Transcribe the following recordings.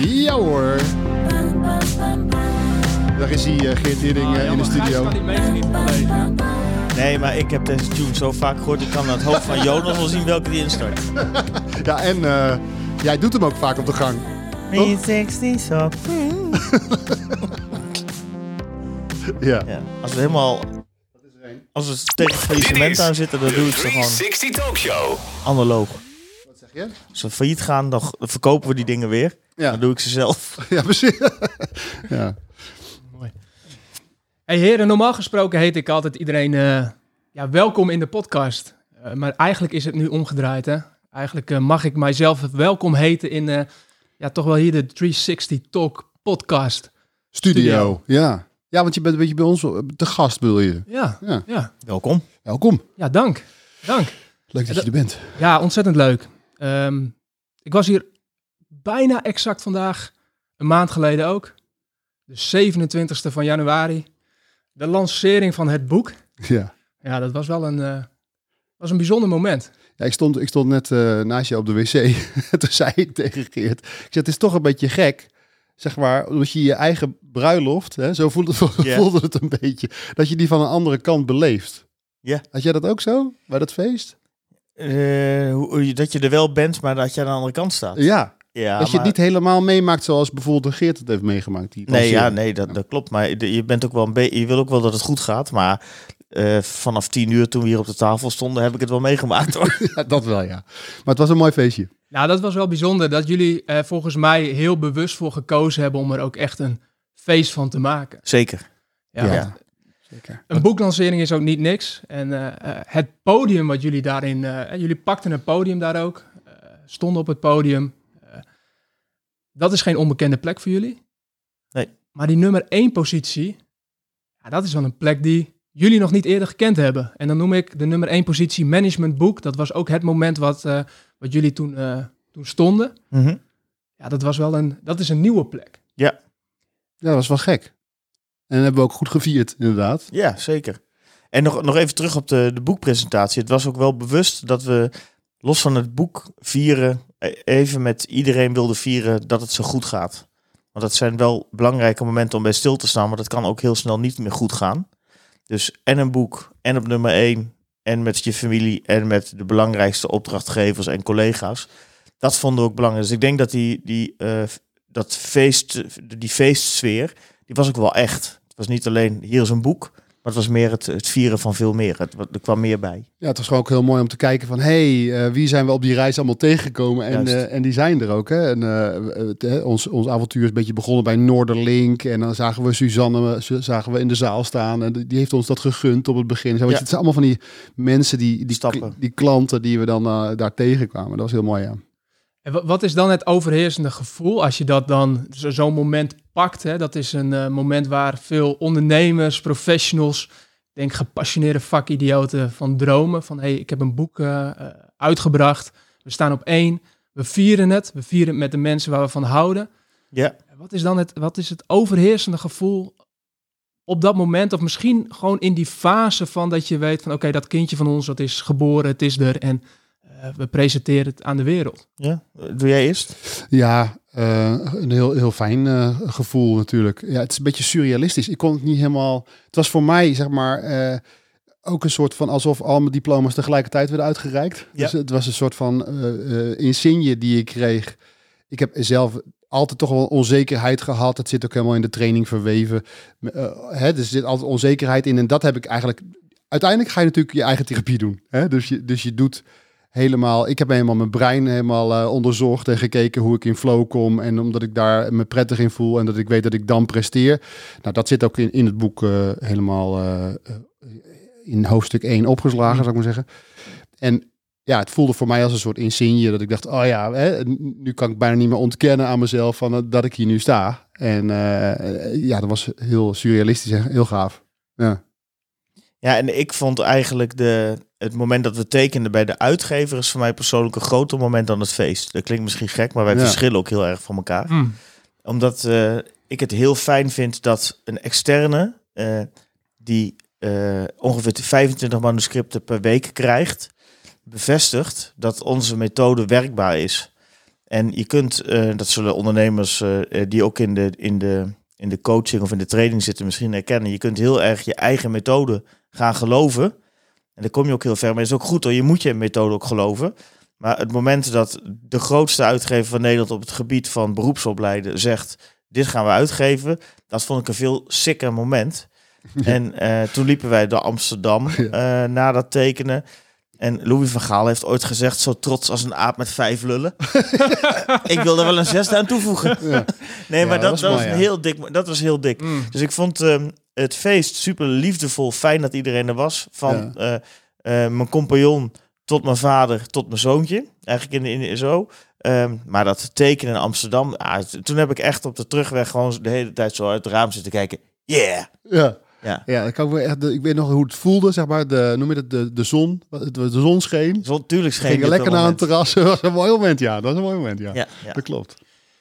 Ja hoor. Daar is hij, uh, Geert Hidding, uh, in de studio. kan niet meegenieten van deze. Nee, maar ik heb deze tune zo vaak gehoord. Ik kan aan het hoofd van Jonas wel zien welke die instart. ja, en uh, jij doet hem ook vaak op de gang. 360 zo. ja. ja. Als we helemaal... Als we tegen het faillissement aan zitten, dan doe ik ze gewoon... 60 Talk Show. Analoog. Als we failliet gaan, dan verkopen we die dingen weer. Ja. Dan doe ik ze zelf. Ja, precies. ja. Mooi. Hey heren, normaal gesproken heet ik altijd iedereen uh, ja, welkom in de podcast. Uh, maar eigenlijk is het nu omgedraaid. Hè? Eigenlijk uh, mag ik mijzelf welkom heten in ja, toch wel hier de 360 Talk podcast. Studio. Studio. Ja. ja, want je bent een beetje bij ons te gast, bedoel je? Ja. ja. ja. Welkom. Welkom. Ja, dank. Dank. Leuk dat je er bent. Ja, ontzettend leuk. Um, ik was hier bijna exact vandaag, een maand geleden ook. De 27e van januari. De lancering van het boek. Ja. Ja, dat was wel een, uh, was een bijzonder moment. Ja, ik stond, ik stond net uh, naast je op de wc. Toen zei ik tegen Geert. Ik zei, het is toch een beetje gek. Zeg maar, omdat je je eigen bruiloft, hè, zo voelde, yeah. voelde het een beetje. Dat je die van een andere kant beleeft. Ja. Had jij dat ook zo, bij dat feest? Uh, dat je er wel bent, maar dat je aan de andere kant staat. Ja, ja dat je het niet helemaal meemaakt zoals bijvoorbeeld de Geert het heeft meegemaakt. Die nee, ja, nee dat, dat klopt. Maar je, bent ook wel een beetje, je wil ook wel dat het goed gaat. Maar uh, vanaf tien uur toen we hier op de tafel stonden, heb ik het wel meegemaakt hoor. ja, dat wel, ja. Maar het was een mooi feestje. Nou, dat was wel bijzonder dat jullie uh, volgens mij heel bewust voor gekozen hebben om er ook echt een feest van te maken. Zeker. Ja. ja. Zeker. Een boeklancering is ook niet niks. En uh, het podium wat jullie daarin... jullie pakten een podium daar ook. stonden op het podium. dat is geen onbekende plek voor jullie. Nee. Maar die nummer één positie... Ja, dat is wel een plek die jullie nog niet eerder gekend hebben. En dan noem ik de nummer één positie Management Book. Dat was ook het moment wat, uh, wat jullie toen, uh, toen stonden. Mm -hmm. Ja, dat was wel een, dat is een nieuwe plek. Ja. Ja, dat was wel gek. En hebben we ook goed gevierd, inderdaad. Ja, zeker. En nog, nog even terug op de, de boekpresentatie. Het was ook wel bewust dat we los van het boek vieren, even met iedereen wilden vieren dat het zo goed gaat. Want dat zijn wel belangrijke momenten om bij stil te staan, maar dat kan ook heel snel niet meer goed gaan. Dus en een boek, en op nummer één, en met je familie, en met de belangrijkste opdrachtgevers en collega's. Dat vonden we ook belangrijk. Dus ik denk dat die, die, uh, dat feest, die feestsfeer, die was ook wel echt. Het was niet alleen, hier is een boek, maar het was meer het, het vieren van veel meer. Het, er kwam meer bij. Ja, het was gewoon ook heel mooi om te kijken van... hé, hey, uh, wie zijn we op die reis allemaal tegengekomen? En, uh, en die zijn er ook. Hè? En, uh, ons, ons avontuur is een beetje begonnen bij Noorderlink. En dan zagen we Suzanne zagen we in de zaal staan. En die heeft ons dat gegund op het begin. Zo, ja. Het zijn allemaal van die mensen, die, die, Stappen. die klanten die we dan daar tegenkwamen. Dat was heel mooi, ja. En wat is dan het overheersende gevoel als je dat dan zo'n zo moment pakt? Hè? Dat is een uh, moment waar veel ondernemers, professionals, denk gepassioneerde vakidioten van dromen. Van hey, ik heb een boek uh, uitgebracht. We staan op één. We vieren het. We vieren het met de mensen waar we van houden. Ja. Wat is dan het, wat is het overheersende gevoel op dat moment? Of misschien gewoon in die fase van dat je weet van oké, okay, dat kindje van ons, dat is geboren, het is er en we presenteren het aan de wereld. Ja, doe jij eerst? Ja, uh, een heel, heel fijn uh, gevoel natuurlijk. Ja, het is een beetje surrealistisch. Ik kon het niet helemaal. Het was voor mij, zeg maar, uh, ook een soort van alsof al mijn diploma's tegelijkertijd werden uitgereikt. Ja. Dus het was een soort van insigne die ik kreeg. Ik heb zelf altijd toch wel onzekerheid gehad. Het zit ook helemaal in de training verweven. hè, er zit altijd onzekerheid in. En dat heb ik eigenlijk. Uiteindelijk ga je natuurlijk je eigen therapie doen. Hè? Dus, je, dus je doet helemaal. Ik heb helemaal mijn brein helemaal uh, onderzocht en gekeken hoe ik in flow kom. En omdat ik daar me prettig in voel en dat ik weet dat ik dan presteer. Nou, dat zit ook in, in het boek uh, helemaal uh, in hoofdstuk 1 opgeslagen, zou ik maar zeggen. En ja, het voelde voor mij als een soort insigne dat ik dacht, oh ja, hè, nu kan ik bijna niet meer ontkennen aan mezelf van dat ik hier nu sta. En ja, dat was heel surrealistisch en heel gaaf. Ja. Ja, en ik vond eigenlijk de, het moment dat we tekenden bij de uitgever is voor mij persoonlijk een groter moment dan het feest. Dat klinkt misschien gek, maar wij Ja. verschillen ook heel erg van elkaar. Mm. Omdat eh, ik het heel fijn vind dat een externe eh, die eh, ongeveer 25 manuscripten per week krijgt, bevestigt dat onze methode werkbaar is. En je kunt, eh, dat zullen ondernemers die ook in de, in, de, in de coaching of in de training zitten misschien herkennen. Je kunt heel erg je eigen methode gaan geloven. En dan kom je ook heel ver. Maar is ook goed hoor, je moet je methode ook geloven. Maar het moment dat de grootste uitgever van Nederland op het gebied van beroepsopleiden zegt, dit gaan we uitgeven, dat vond ik een veel sicker moment. En eh, toen liepen wij door Amsterdam eh, na dat tekenen. En Louis van Gaal heeft ooit gezegd, zo trots als een aap met vijf lullen. ik wil er wel een zesde aan toevoegen. Ja. Nee, maar dat dat, was was mooi, ja. heel dik. Dat was heel dik. Mm. Dus ik vond ehm, het feest super liefdevol. Fijn dat iedereen er was. Van eh, eh, mijn compagnon tot mijn vader tot mijn zoontje. Eigenlijk in, in, zo. Ehm, maar dat tekenen in Amsterdam. ah, toen heb ik echt op de terugweg gewoon de hele tijd zo uit het raam zitten kijken. Yeah! Ja. Ja. Ja, ik, kan echt, ik weet nog hoe het voelde, zeg maar, de, noem je het, de, de zon, de, zon scheen. Zo, tuurlijk scheen dit lekker naar een dat terras. Dat was een mooi moment, ja. Dat was een mooi moment, ja. Ja, ja. Dat klopt.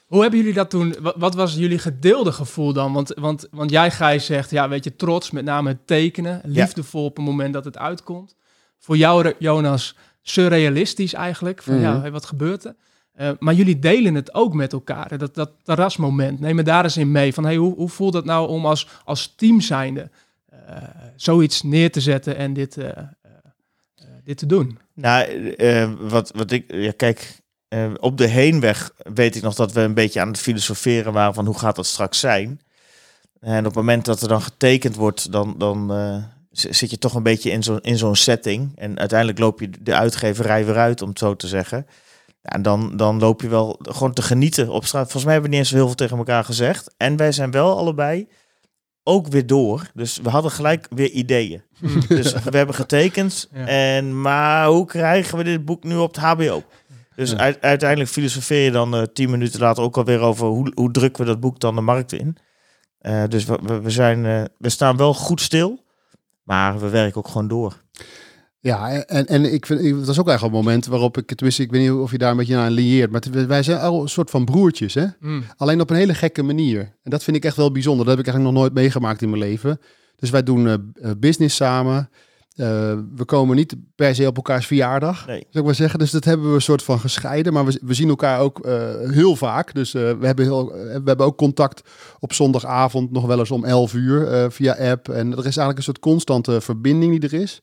Hoe hebben jullie dat toen? Wat, was jullie gedeelde gevoel dan? Want, want, want jij, Gijs, zegt, ja, weet je, trots, met name het tekenen, liefdevol op het moment dat het uitkomt. Voor jou, Jonas, surrealistisch eigenlijk. Van, ja, Mhm. hey, wat gebeurt er? Eh, maar jullie delen het ook met elkaar. Dat, dat terrasmoment. Neem daar eens in mee. Van, hey, hoe, hoe voelt dat nou om als, als team zijnde eh, zoiets neer te zetten en dit, eh, dit te doen? Nou, wat, wat ik, ja, kijk, op de heenweg weet ik nog dat we een beetje aan het filosoferen waren van hoe gaat dat straks zijn. En op het moment dat er dan getekend wordt, dan, dan zit je toch een beetje in zo'n in zo'n setting. En uiteindelijk loop je de uitgeverij weer uit, om het zo te zeggen. Ja, en dan, dan loop je wel gewoon te genieten op straat. Volgens mij hebben we niet eens heel veel tegen elkaar gezegd. En wij zijn wel allebei ook weer door. Dus we hadden gelijk weer ideeën. Dus we hebben getekend. Ja. En, maar hoe krijgen we dit boek nu op het HBO? Dus Ja. uit- uiteindelijk filosofeer je dan eh, tien minuten later ook alweer over hoe, hoe drukken we dat boek dan de markt in. Eh, dus we, we, we zijn, eh, we staan wel goed stil, maar we werken ook gewoon door. Ja, en, en ik vind, het was ook eigenlijk een moment waarop ik, tenminste, ik weet niet of je daar een beetje aan lieert, maar wij zijn al een soort van broertjes, hè? Mm. Alleen op een hele gekke manier. En dat vind ik echt wel bijzonder. Dat heb ik eigenlijk nog nooit meegemaakt in mijn leven. Dus wij doen eh, eh, business samen. Eh, we komen niet per se op elkaars verjaardag, Nee. zou ik maar zeggen. Dus dat hebben we een soort van gescheiden. Maar we, we zien elkaar ook heel vaak. Dus we, hebben heel, we hebben ook contact op zondagavond nog wel eens om 11 uur via app. En er is eigenlijk een soort constante verbinding die er is.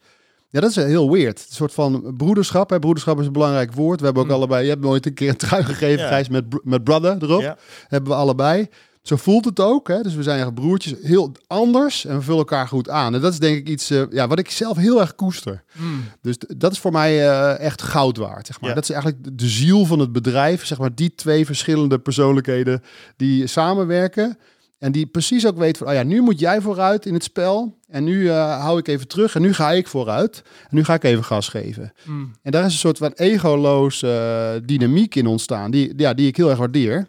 Ja, dat is heel weird. Een soort van broederschap. Hè. Broederschap is een belangrijk woord. We hebben ook Mm. allebei... Je hebt me ooit een keer een trui gegeven, Ja. Gijs, met, met brother erop Ja. hebben we allebei. Zo voelt het ook. Hè? Dus we zijn echt broertjes, heel anders en we vullen elkaar goed aan. En dat is denk ik iets eh, ja, wat ik zelf heel erg koester. Mm. Dus dat is voor mij eh, echt goud waard. Zeg maar. Ja. Dat is eigenlijk de ziel van het bedrijf. Zeg maar, die twee verschillende persoonlijkheden die samenwerken. En die precies ook weten van, oh ja, nu moet jij vooruit in het spel. En nu eh, hou ik even terug en nu ga ik vooruit. En nu ga ik even gas geven. Mm. En daar is een soort van egoloos eh, dynamiek in ontstaan, die, ja, die ik heel erg waardeer.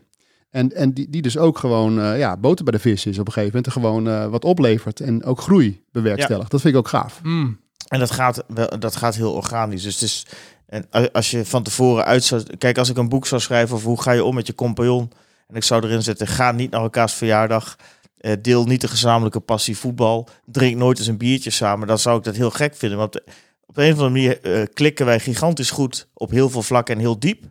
En, en die, die dus ook gewoon eh, ja, boter bij de vis is op een gegeven moment. En gewoon eh, wat oplevert en ook groei bewerkstelligt. Dat vind ik ook gaaf. Mm. En dat gaat, wel, dat gaat heel organisch. Dus het is, en als je van tevoren uit zou... Kijk, als ik een boek zou schrijven over hoe ga je om met je compagnon... en ik zou erin zetten, ga niet naar elkaars verjaardag... eh, deel niet de gezamenlijke passie voetbal... drink nooit eens een biertje samen... dan zou ik dat heel gek vinden. Want op een of andere manier eh, klikken wij gigantisch goed... op heel veel vlakken en heel diep.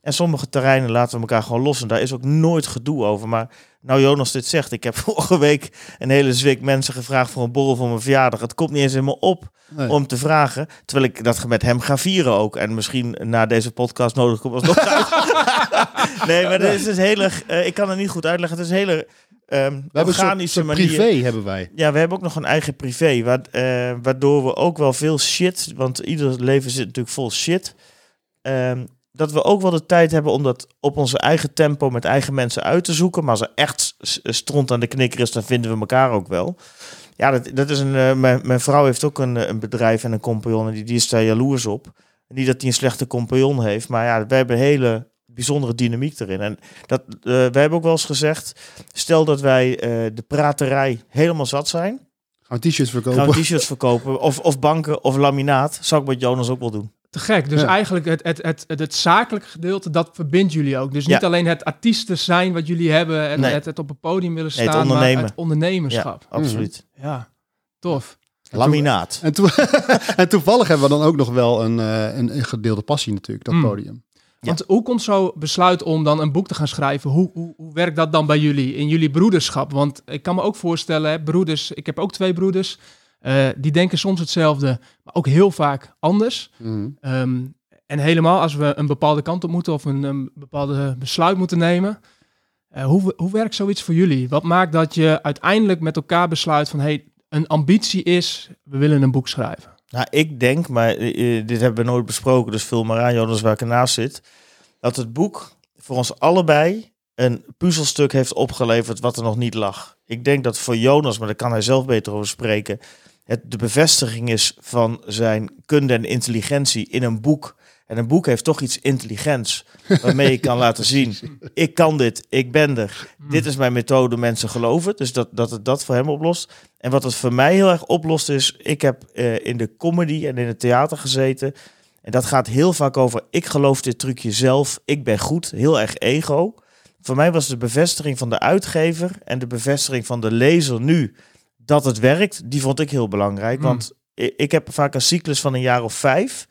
En sommige terreinen laten we elkaar gewoon los. En daar is ook nooit gedoe over. Maar nou Jonas dit zegt... ik heb vorige week een hele zwik mensen gevraagd... voor een borrel voor mijn verjaardag. Het komt niet eens in me op Nee. om te vragen. Terwijl ik dat met hem ga vieren ook. En misschien na deze podcast nodig hem alsnog uit. nee, maar dit is dus hele... eh, ik kan het niet goed uitleggen. Het is een hele ehm We een soort, organische soort manier. privé hebben wij. Ja, we hebben ook nog een eigen privé. Wa- eh, waardoor we ook wel veel shit... Want ieder leven zit natuurlijk vol shit. ehm, dat we ook wel de tijd hebben om dat op onze eigen tempo met eigen mensen uit te zoeken. Maar als er echt stront aan de knikker is, dan vinden we elkaar ook wel. Ja, dat, dat is een, eh, mijn, mijn vrouw heeft ook een, eh, een bedrijf en een compagnon en die, die is daar jaloers op. Niet dat hij een slechte compagnon heeft, maar ja, wij hebben een hele bijzondere dynamiek erin. En dat, eh, wij hebben ook wel eens gezegd, stel dat wij de praterij helemaal zat zijn, Gaan we t-shirts verkopen. gaan we t-shirts verkopen, of, of banken of laminaat, zou ik met Jonas ook wel doen. Te gek. Dus Ja. eigenlijk het, het, het, het, het zakelijke gedeelte, dat verbindt jullie ook. Dus niet Ja. alleen het artiesten zijn wat jullie hebben en Nee. het, het op een podium willen Nee, staan, het maar ondernemen. het ondernemerschap. Absoluut. Ja, tof. Laminaat. En, toe- en toevallig hebben we dan ook nog wel een, eh, een, een gedeelde passie natuurlijk, dat Mm. podium. Want hoe komt zo besluit om dan een boek te gaan schrijven? Hoe, hoe, hoe werkt dat dan bij jullie, in jullie broederschap? Want ik kan me ook voorstellen, hè, broeders, ik heb ook twee broeders, eh, die denken soms hetzelfde, maar ook heel vaak anders. Mhm. Ehm, en helemaal als we een bepaalde kant op moeten of een, een bepaalde besluit moeten nemen. Eh, hoe, hoe werkt zoiets voor jullie? Wat maakt dat je uiteindelijk met elkaar besluit van hey, een ambitie is, we willen een boek schrijven? Nou, ik denk, maar eh, dit hebben we nooit besproken, dus vul maar aan, Jonas, waar ik ernaast zit. Dat het boek voor ons allebei een puzzelstuk heeft opgeleverd wat er nog niet lag. Ik denk dat voor Jonas, maar daar kan hij zelf beter over spreken, het de bevestiging is van zijn kunde en intelligentie in een boek. En een boek heeft toch iets intelligents, waarmee je kan laten zien, ik kan dit, ik ben er. Dit is mijn methode, mensen geloven. Dus dat, dat het dat voor hem oplost. En wat het voor mij heel erg oplost is, ik heb eh, in de comedy en in het theater gezeten. En dat gaat heel vaak over, ik geloof dit trucje zelf, ik ben goed, heel erg ego. Voor mij was de bevestiging van de uitgever en de bevestiging van de lezer nu dat het werkt, die vond ik heel belangrijk. Mm. Want ik heb vaak een cyclus van een jaar of vijf.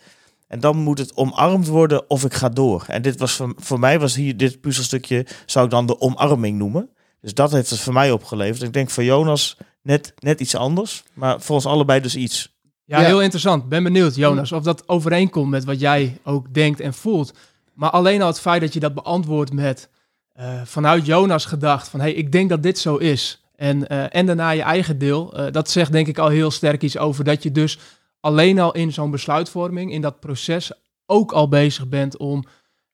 En dan moet het omarmd worden of ik ga door. En dit was voor, voor mij was hier dit puzzelstukje, zou ik dan de omarming noemen. Dus dat heeft het voor mij opgeleverd. Ik denk voor Jonas net, net iets anders, maar voor ons allebei dus iets. Ja, Ja. heel interessant. Ben benieuwd, Jonas, of dat overeenkomt met wat jij ook denkt en voelt. Maar alleen al het feit dat je dat beantwoordt met eh, vanuit Jonas gedacht van hey, ik denk dat dit zo is. En, eh, en daarna je eigen deel. eh, dat zegt denk ik al heel sterk iets over dat je dus alleen al in zo'n besluitvorming, in dat proces, ook al bezig bent om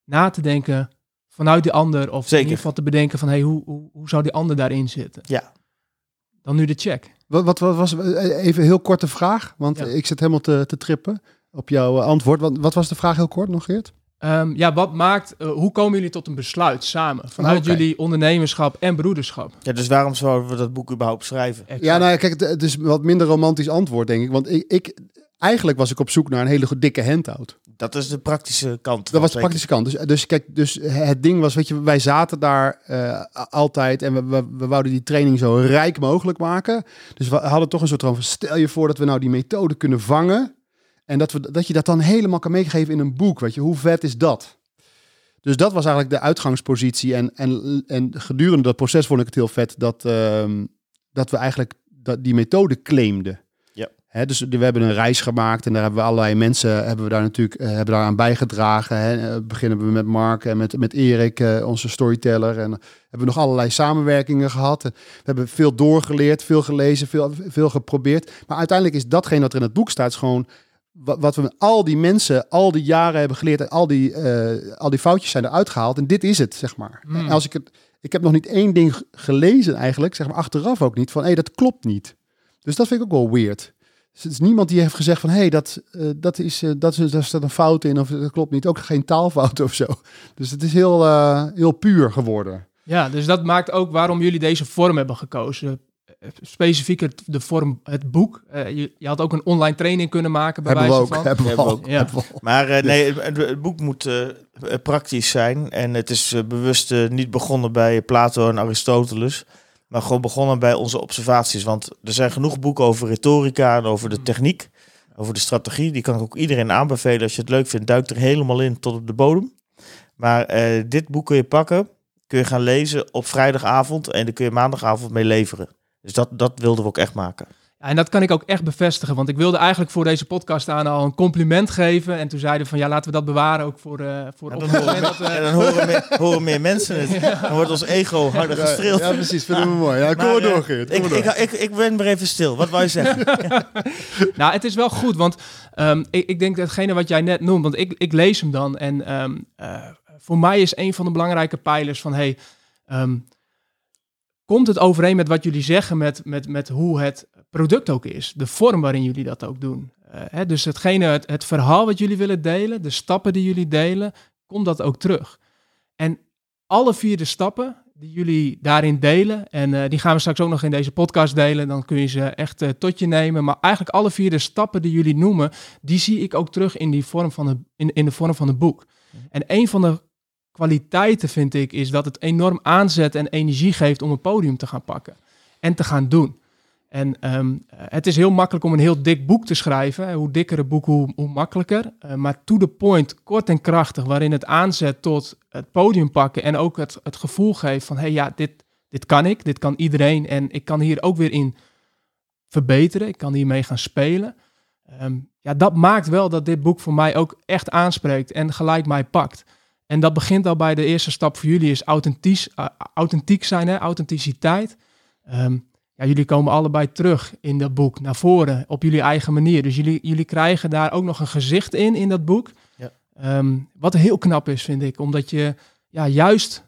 na te denken vanuit die ander. Of Zeker. in ieder geval te bedenken van hey, hoe, hoe, hoe zou die ander daarin zitten? Ja. Dan nu de check. Wat, wat, wat was eh, even een heel korte vraag, want Ja. ik zit helemaal te, te trippen op jouw antwoord. Wat, wat was de vraag heel kort nog, Geert? Ehm, ja, wat maakt, eh, hoe komen jullie tot een besluit samen? Vanuit jullie ondernemerschap en broederschap. Ja, dus waarom zouden we dat boek überhaupt schrijven? Ja, nou ja, kijk, het, is wat minder romantisch antwoord, denk ik. Want ik, ik, eigenlijk was ik op zoek naar een hele goed dikke handout. Dat is de praktische kant. Dat was de praktische kant. Dus, dus kijk, dus het ding was, weet je, wij zaten daar eh, altijd en we, we, we wouden die training zo rijk mogelijk maken. Dus we hadden toch een soort van, stel je voor dat we nou die methode kunnen vangen en dat, we, dat je dat dan helemaal kan meegeven in een boek, weet je, hoe vet is dat? Dus dat was eigenlijk de uitgangspositie en, en, en gedurende dat proces vond ik het heel vet dat, ehm, dat we eigenlijk dat die methode claimden. Ja. Hè, dus we hebben een reis gemaakt en daar hebben we allerlei mensen hebben we daar natuurlijk eh, hebben daaraan bijgedragen. Hè. Eh, beginnen we met Mark en met, met Erik, eh, onze storyteller. En hebben we nog allerlei samenwerkingen gehad. We hebben veel doorgeleerd, veel gelezen, veel, veel geprobeerd. Maar uiteindelijk is datgene wat er in het boek staat, is gewoon wat, wat we met al die mensen al die jaren hebben geleerd. En al die, eh, al die foutjes zijn eruit gehaald. En dit is het, zeg maar. Hmm. En als ik het. Ik heb nog niet één ding gelezen eigenlijk, zeg maar achteraf ook niet, van hé, hey, dat klopt niet. Dus dat vind ik ook wel weird. Dus het is niemand die heeft gezegd van hé, hey, dat, eh, dat, is, eh, dat is, daar staat een fout in of dat klopt niet. Ook geen taalfout of zo. Dus het is heel, heel puur geworden. Ja, dus dat maakt ook waarom jullie deze vorm hebben gekozen. Eh, Specifieker de vorm, het boek. Eh, je, je had ook een online training kunnen maken bij Hebben we ook. van. Hebben we Hebben we ook. ook. Ja. Hebben we ook. Maar eh, nee, het, het boek moet eh, praktisch zijn. En het is bewust niet begonnen bij Plato en Aristoteles. Maar gewoon begonnen bij onze observaties. Want er zijn genoeg boeken over retorica en over de techniek. Over de strategie. Die kan ik ook iedereen aanbevelen. Als je het leuk vindt, duik er helemaal in tot op de bodem. Maar eh, dit boek kun je pakken. Kun je gaan lezen op vrijdagavond. En dan kun je maandagavond mee leveren. Dus dat, dat wilden we ook echt maken. Ja, en dat kan ik ook echt bevestigen. Want ik wilde eigenlijk voor deze podcast aan al een compliment geven. En toen zeiden we van ja, laten we dat bewaren ook voor, eh voor En op dan, het horen, moment dat dan horen, meer, horen meer mensen het. Dan wordt ons ego harder Ja, gestreeld. ja, precies. Vinden we mooi. Ja, kom Maar, door, eh, Geert. Kom Ik, door. ik, ik, ik ben maar even stil. Wat wou je zeggen? Nou, het is wel goed, want ehm, ik, ik denk datgene wat jij net noemt, want ik, ik lees hem dan. En ehm, eh, voor mij is een van de belangrijke pijlers van, hey, ehm, komt het overeen met wat jullie zeggen met, met, met hoe het product ook is? De vorm waarin jullie dat ook doen. Eh, hè, dus hetgene, het, het verhaal wat jullie willen delen, de stappen die jullie delen, komt dat ook terug. En alle vier de stappen die jullie daarin delen, en eh, die gaan we straks ook nog in deze podcast delen, dan kun je ze echt eh, tot je nemen. Maar eigenlijk alle vier de stappen die jullie noemen, die zie ik ook terug in, die vorm van de, in, in de vorm van het boek. En een van de kwaliteiten vind ik, is dat het enorm aanzet en energie geeft om een podium te gaan pakken en te gaan doen. En ehm, het is heel makkelijk om een heel dik boek te schrijven. Hoe dikker het boek, hoe, hoe makkelijker. Uh, maar to the point, kort en krachtig, waarin het aanzet tot het podium pakken en ook het, het gevoel geeft van, hé hey, ja, dit, dit kan ik, dit kan iedereen en ik kan hier ook weer in verbeteren. Ik kan hiermee gaan spelen. Ehm, ja, dat maakt wel dat dit boek voor mij ook echt aanspreekt en gelijk mij pakt. En dat begint al bij de eerste stap voor jullie, is authentiek, uh, authentiek zijn, hè? authenticiteit. Um, ja, jullie komen allebei terug in dat boek, naar voren, op jullie eigen manier. Dus jullie, jullie krijgen daar ook nog een gezicht in, in dat boek. Ja. Um, wat heel knap is, vind ik. Omdat je ja, juist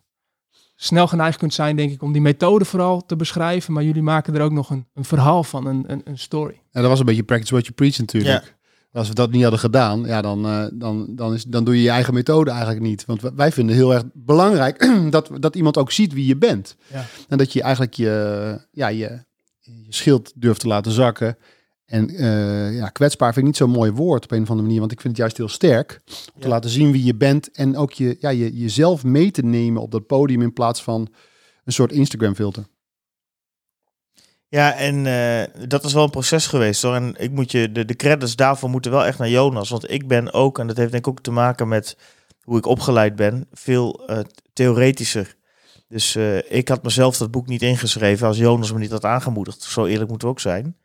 snel geneigd kunt zijn, denk ik, om die methode vooral te beschrijven. Maar jullie maken er ook nog een, een verhaal van, een, een, een story. En dat was een beetje practice what you preach natuurlijk. Als we dat niet hadden gedaan, ja, dan, uh, dan, dan, is, dan doe je je eigen methode eigenlijk niet. Want wij vinden heel erg belangrijk dat, dat iemand ook ziet wie je bent. Ja. En dat je eigenlijk je, ja, je, je schild durft te laten zakken. En uh, ja, kwetsbaar vind ik niet zo'n mooi woord op een of andere manier, want ik vind het juist heel sterk. Om te laten zien wie je bent en ook je, ja, je, jezelf mee te nemen op dat podium in plaats van een soort Instagram filter. Ja, en uh, dat is wel een proces geweest hoor. En ik moet je, de, de credits daarvoor moeten wel echt naar Jonas. Want ik ben ook, en dat heeft denk ik ook te maken met hoe ik opgeleid ben, veel uh, theoretischer. Dus uh, ik had mezelf dat boek niet ingeschreven als Jonas me niet had aangemoedigd. Zo eerlijk moeten we ook zijn.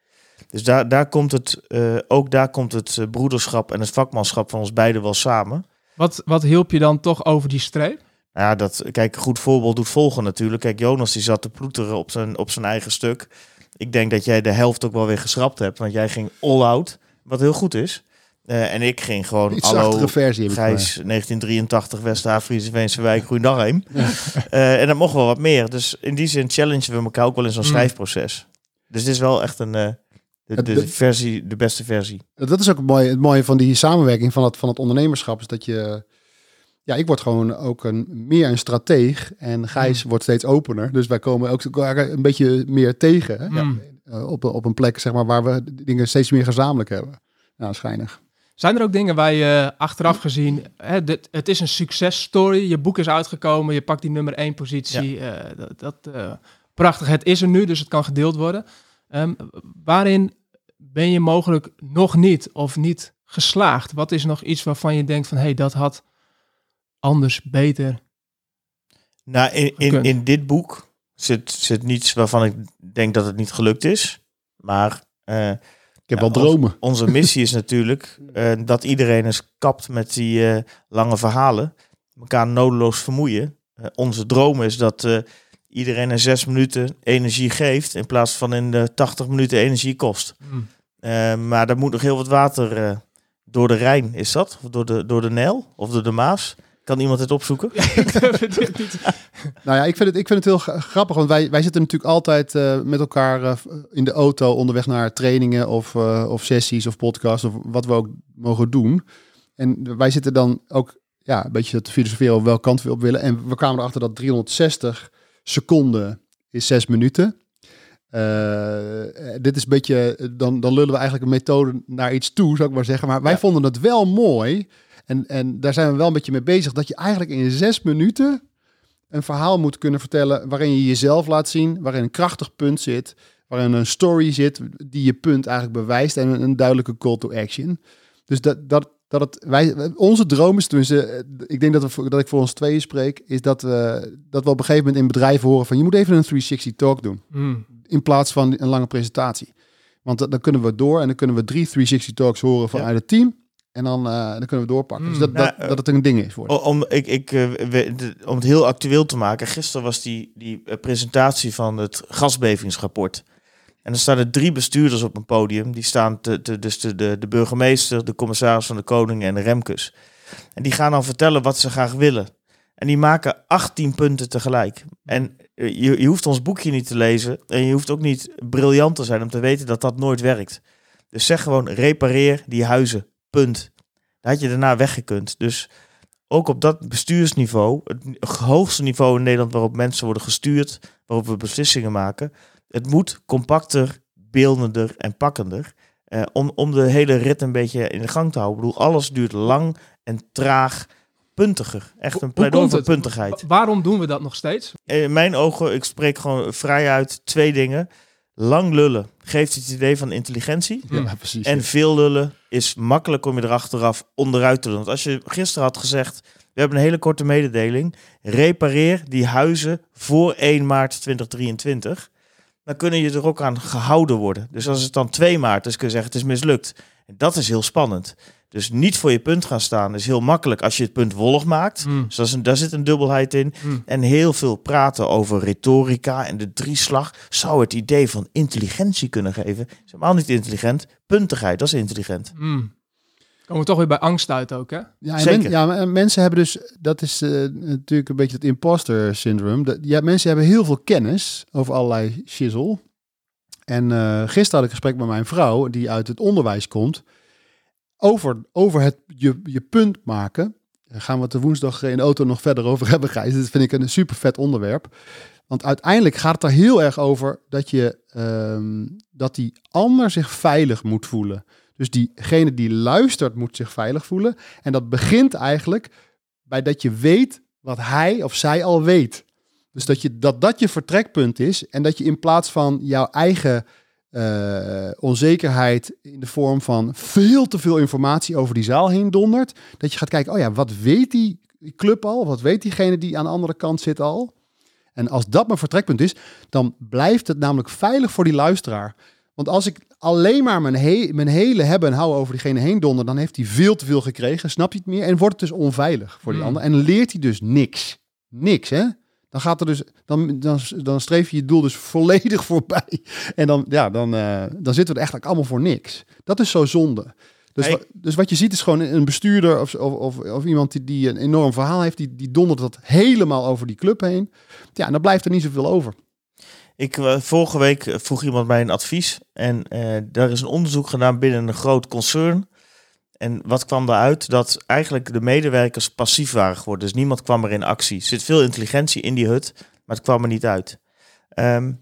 Dus daar, daar komt het, ook daar komt het broederschap en het vakmanschap van ons beiden wel samen. Wat, wat hielp je dan toch over die streep? Nou ja, dat, kijk, goed voorbeeld doet volgen natuurlijk. Kijk, Jonas die zat te ploeteren op zijn, op zijn eigen stuk. Ik denk dat jij de helft ook wel weer geschrapt hebt, want jij ging all out, wat heel goed is. Uh, en ik ging gewoon Iets hallo, versie Gijs, 1983, West-Friese Veense Wijk, Groendarheim. Ja. Uh, en dat mocht wel wat meer. Dus in die zin challengen we elkaar ook wel in zo'n mm. schrijfproces. Dus dit is wel echt een, uh, de, de, versie, de beste versie. Dat is ook het mooie, het mooie van die samenwerking van het, van het ondernemerschap. Is dat je ja, ik word gewoon ook een, meer een strateeg en Gijs mm. wordt steeds opener. Dus wij komen ook een beetje meer tegen hè? Mm. op, op een plek zeg maar, waar we dingen steeds meer gezamenlijk hebben. Nou, schijnig. Zijn er ook dingen waar je achteraf gezien, hè, dit, het is een successtory, je boek is uitgekomen, je pakt die nummer één positie, ja. uh, dat, dat uh, prachtig, het is er nu, dus het kan gedeeld worden. Um, waarin ben je mogelijk nog niet of niet geslaagd? Wat is nog iets waarvan je denkt van, hé, hey, dat had anders, beter? Nou, in, in, in dit boek zit, zit niets waarvan ik denk dat het niet gelukt is. Maar uh, ik heb wel dromen. onze missie is natuurlijk uh, dat iedereen eens kapt met die uh, lange verhalen. Elkaar nodeloos vermoeien. onze droom is dat iedereen in zes minuten energie geeft. In plaats van in de 80 minuten energie kost. Mm. maar er moet nog heel wat water door de Rijn, is dat? Of door de, door de Nijl? Of door de Maas? Kan iemand het opzoeken? nou ja, ik vind het, ik vind het heel grappig, want wij, wij zitten natuurlijk altijd uh, met elkaar uh, in de auto onderweg naar trainingen of, uh, of sessies of podcasts of wat we ook mogen doen. En wij zitten dan ook ja, een beetje te filosoferen op welke kant we op willen. En we kwamen erachter dat 360 seconden is 6 minuten. dit is een beetje, dan, dan lullen we eigenlijk een methode naar iets toe, zou ik maar zeggen. Maar wij ja. vonden het wel mooi en, en daar zijn we wel een beetje mee bezig. Dat je eigenlijk in zes minuten een verhaal moet kunnen vertellen. waarin je jezelf laat zien. waarin een krachtig punt zit. waarin een story zit die je punt eigenlijk bewijst. en een, een duidelijke call to action. Dus dat, dat, dat het, wij, onze droom is, tenminste, ik denk dat, we, dat ik voor ons tweeën spreek, is dat we, dat we op een gegeven moment in bedrijven horen van je moet even een 360 talk doen. Hmm. In plaats van een lange presentatie. Want dan kunnen we door en dan kunnen we drie 360 talks horen vanuit het team. En dan, uh, dan kunnen we doorpakken. dus hmm. dat, dat, nou, dat het een ding is. Voor om, ik, ik, uh, we, om het heel actueel te maken. Gisteren was die, die uh, presentatie van het gasbevingsrapport. En er staan er drie bestuurders op een podium. Die staan te, te, dus de, de, de burgemeester, de commissaris van de Koning en de Remkes. En die gaan dan vertellen wat ze graag willen. En die maken 18 punten tegelijk. En je, je hoeft ons boekje niet te lezen. En je hoeft ook niet briljant te zijn om te weten dat dat nooit werkt. Dus zeg gewoon, repareer die huizen. Punt. Daar had je daarna weggekund. Dus ook op dat bestuursniveau, het hoogste niveau in Nederland waarop mensen worden gestuurd, waarop we beslissingen maken, het moet compacter, beeldender en pakkender. Eh, om, om de hele rit een beetje in de gang te houden. Ik bedoel, alles duurt lang en traag, puntiger. Echt een pleidooi voor puntigheid. Waarom doen we dat nog steeds? In mijn ogen, ik spreek gewoon vrij uit twee dingen. Lang lullen geeft het idee van intelligentie. Ja, precies. En ja. veel lullen is makkelijk om je er achteraf onderuit te doen. Want als je gisteren had gezegd, we hebben een hele korte mededeling. Repareer die huizen voor 1 maart 2023. Dan kunnen je er ook aan gehouden worden. Dus als het dan 2 maart is, kun je zeggen het is mislukt. En dat is heel spannend. Dus niet voor je punt gaan staan is heel makkelijk als je het punt wollig maakt. Mm. Dus dat is een, daar zit een dubbelheid in. Mm. En heel veel praten over retorica en de drieslag zou het idee van intelligentie kunnen geven. Is helemaal niet intelligent. Puntigheid, dat is intelligent. Mm. Komen we toch weer bij angst uit ook, hè? Ja, en Zeker. men- ja, mensen hebben dus, dat is eh, natuurlijk een beetje het imposter syndroom. Dat, ja, mensen hebben heel veel kennis over allerlei shizzle. En eh, gisteren had ik een gesprek met mijn vrouw, die uit het onderwijs komt, over, over het je, je punt maken. Daar gaan we het de woensdag in auto nog verder over hebben, Gijs. Dat vind ik een super vet onderwerp. Want uiteindelijk gaat het er heel erg over dat, je, ehm, dat die ander zich veilig moet voelen. Dus diegene die luistert moet zich veilig voelen. En dat begint eigenlijk bij dat je weet wat hij of zij al weet. Dus dat je, dat, dat je vertrekpunt is. En dat je in plaats van jouw eigen eh, onzekerheid in de vorm van veel te veel informatie over die zaal heen dondert. Dat je gaat kijken, oh ja, wat weet die club al? Wat weet diegene die aan de andere kant zit al? En als dat mijn vertrekpunt is, dan blijft het namelijk veilig voor die luisteraar. Want als ik alleen maar mijn, he- mijn hele hebben en houden over diegene heen donder, dan heeft hij veel te veel gekregen, snapt hij het meer en wordt het dus onveilig voor die Hmm. ander. En leert hij dus niks. Niks, hè? Dan gaat er dus, dan, dan, dan streef je je doel dus volledig voorbij. En dan, ja, dan, eh, dan zitten we er eigenlijk allemaal voor niks. Dat is zo zonde. Dus, Hey. wa- dus wat je ziet is gewoon een bestuurder of, of, of, iemand die, die een enorm verhaal heeft, die, die dondert dat helemaal over die club heen. Ja, en dan blijft er niet zoveel over. Ik, eh, vorige week eh, vroeg iemand mij een advies. En eh, daar is een onderzoek gedaan binnen een groot concern. En wat kwam daaruit? Dat eigenlijk de medewerkers passief waren geworden. Dus niemand kwam er in actie. Er zit veel intelligentie in die hut, maar het kwam er niet uit. Ehm,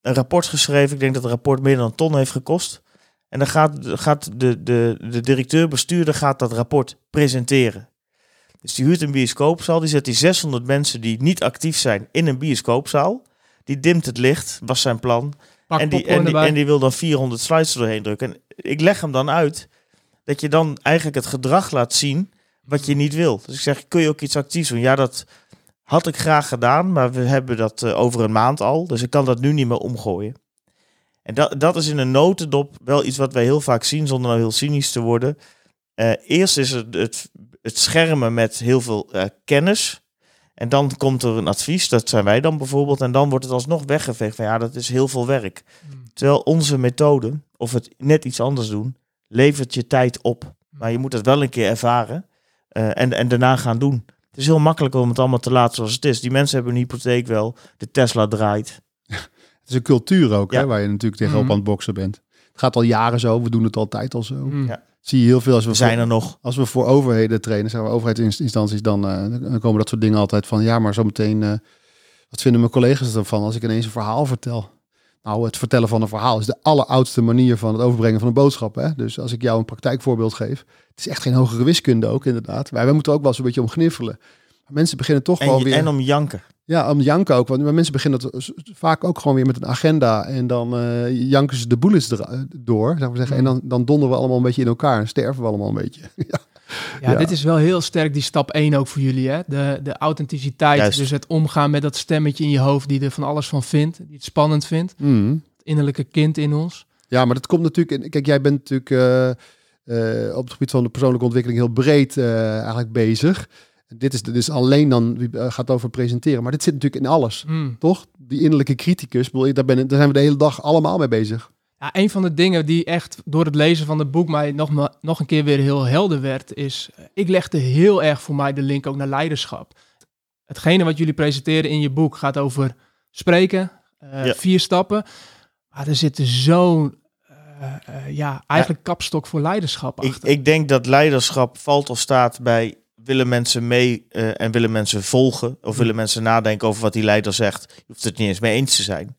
een rapport geschreven. Ik denk dat het rapport meer dan een ton heeft gekost. En dan gaat, gaat de, de, de directeur-bestuurder gaat dat rapport presenteren. Dus die huurt een bioscoopzaal. Die zet die 600 mensen die niet actief zijn in een bioscoopzaal. Die dimt het licht, was zijn plan. En die, en, die, en die wil dan 400 slides er doorheen drukken. En ik leg hem dan uit dat je dan eigenlijk het gedrag laat zien wat je niet wil. Dus ik zeg, kun je ook iets actiefs doen? Ja, dat had ik graag gedaan, maar we hebben dat eh, over een maand al. Dus ik kan dat nu niet meer omgooien. En dat, dat is in een notendop wel iets wat wij heel vaak zien, zonder nou heel cynisch te worden. Eh, eerst is het, het, het schermen met heel veel eh, kennis. En dan komt er een advies, dat zijn wij dan bijvoorbeeld. En dan wordt het alsnog weggeveegd van ja, dat is heel veel werk. Mm. Terwijl onze methode, of het net iets anders doen, levert je tijd op. Maar je moet het wel een keer ervaren eh, en, en daarna gaan doen. Het is heel makkelijk om het allemaal te laten zoals het is. Die mensen hebben een hypotheek wel, de Tesla draait. Het is een cultuur ook, Ja. hè, waar je natuurlijk tegenop Mhm. aan het boksen bent. Het gaat al jaren zo, we doen het altijd al zo. Mm. Ja. Zie je heel veel als we, We zijn voor, er nog. als we voor overheden trainen, zeggen we overheidsinstanties, dan, eh, dan komen dat soort dingen altijd van, ja, maar zometeen, eh wat vinden mijn collega's ervan als ik ineens een verhaal vertel? Nou, het vertellen van een verhaal is de alleroudste manier van het overbrengen van een boodschap. Hè? Dus als ik jou een praktijkvoorbeeld geef, het is echt geen hogere wiskunde ook inderdaad. Wij, wij moeten ook wel eens een beetje om gniffelen. Maar mensen beginnen toch En, gewoon weer... en om janken. Ja, om janken ook. Want maar mensen beginnen het s- vaak ook gewoon weer met een agenda. En dan eh, janken ze de er, eh, door, zou ik maar zeggen. En dan, dan donderen we allemaal een beetje in elkaar. En sterven we allemaal een beetje. ja. Ja, Ja. dit is wel heel sterk die stap 1 ook voor jullie. Hè? De, de authenticiteit, Juist. dus het omgaan met dat stemmetje in je hoofd die er van alles van vindt, die het spannend vindt. Mm. Het innerlijke kind in ons. ja, maar dat komt natuurlijk... in- Kijk, jij bent natuurlijk eh, eh, op het gebied van de persoonlijke ontwikkeling heel breed eh, eigenlijk bezig. Dit is, is alleen dan, gaat over presenteren. Maar dit zit natuurlijk in alles, Mm. toch? Die innerlijke criticus, daar, ben, daar zijn we de hele dag allemaal mee bezig. Ja, een van de dingen die echt door het lezen van het boek mij nog, nog een keer weer heel helder werd, is eh, ik legde heel erg voor mij de link ook naar leiderschap. Hetgene wat jullie presenteren in je boek gaat over spreken, eh, Ja. vier stappen. Maar er zit zo'n, eh, ja, eigenlijk kapstok voor leiderschap Ik, achter. ik denk dat leiderschap valt of staat bij willen mensen mee en willen mensen volgen. Of willen mensen nadenken over wat die leider zegt. Je hoeft het niet eens mee eens te zijn.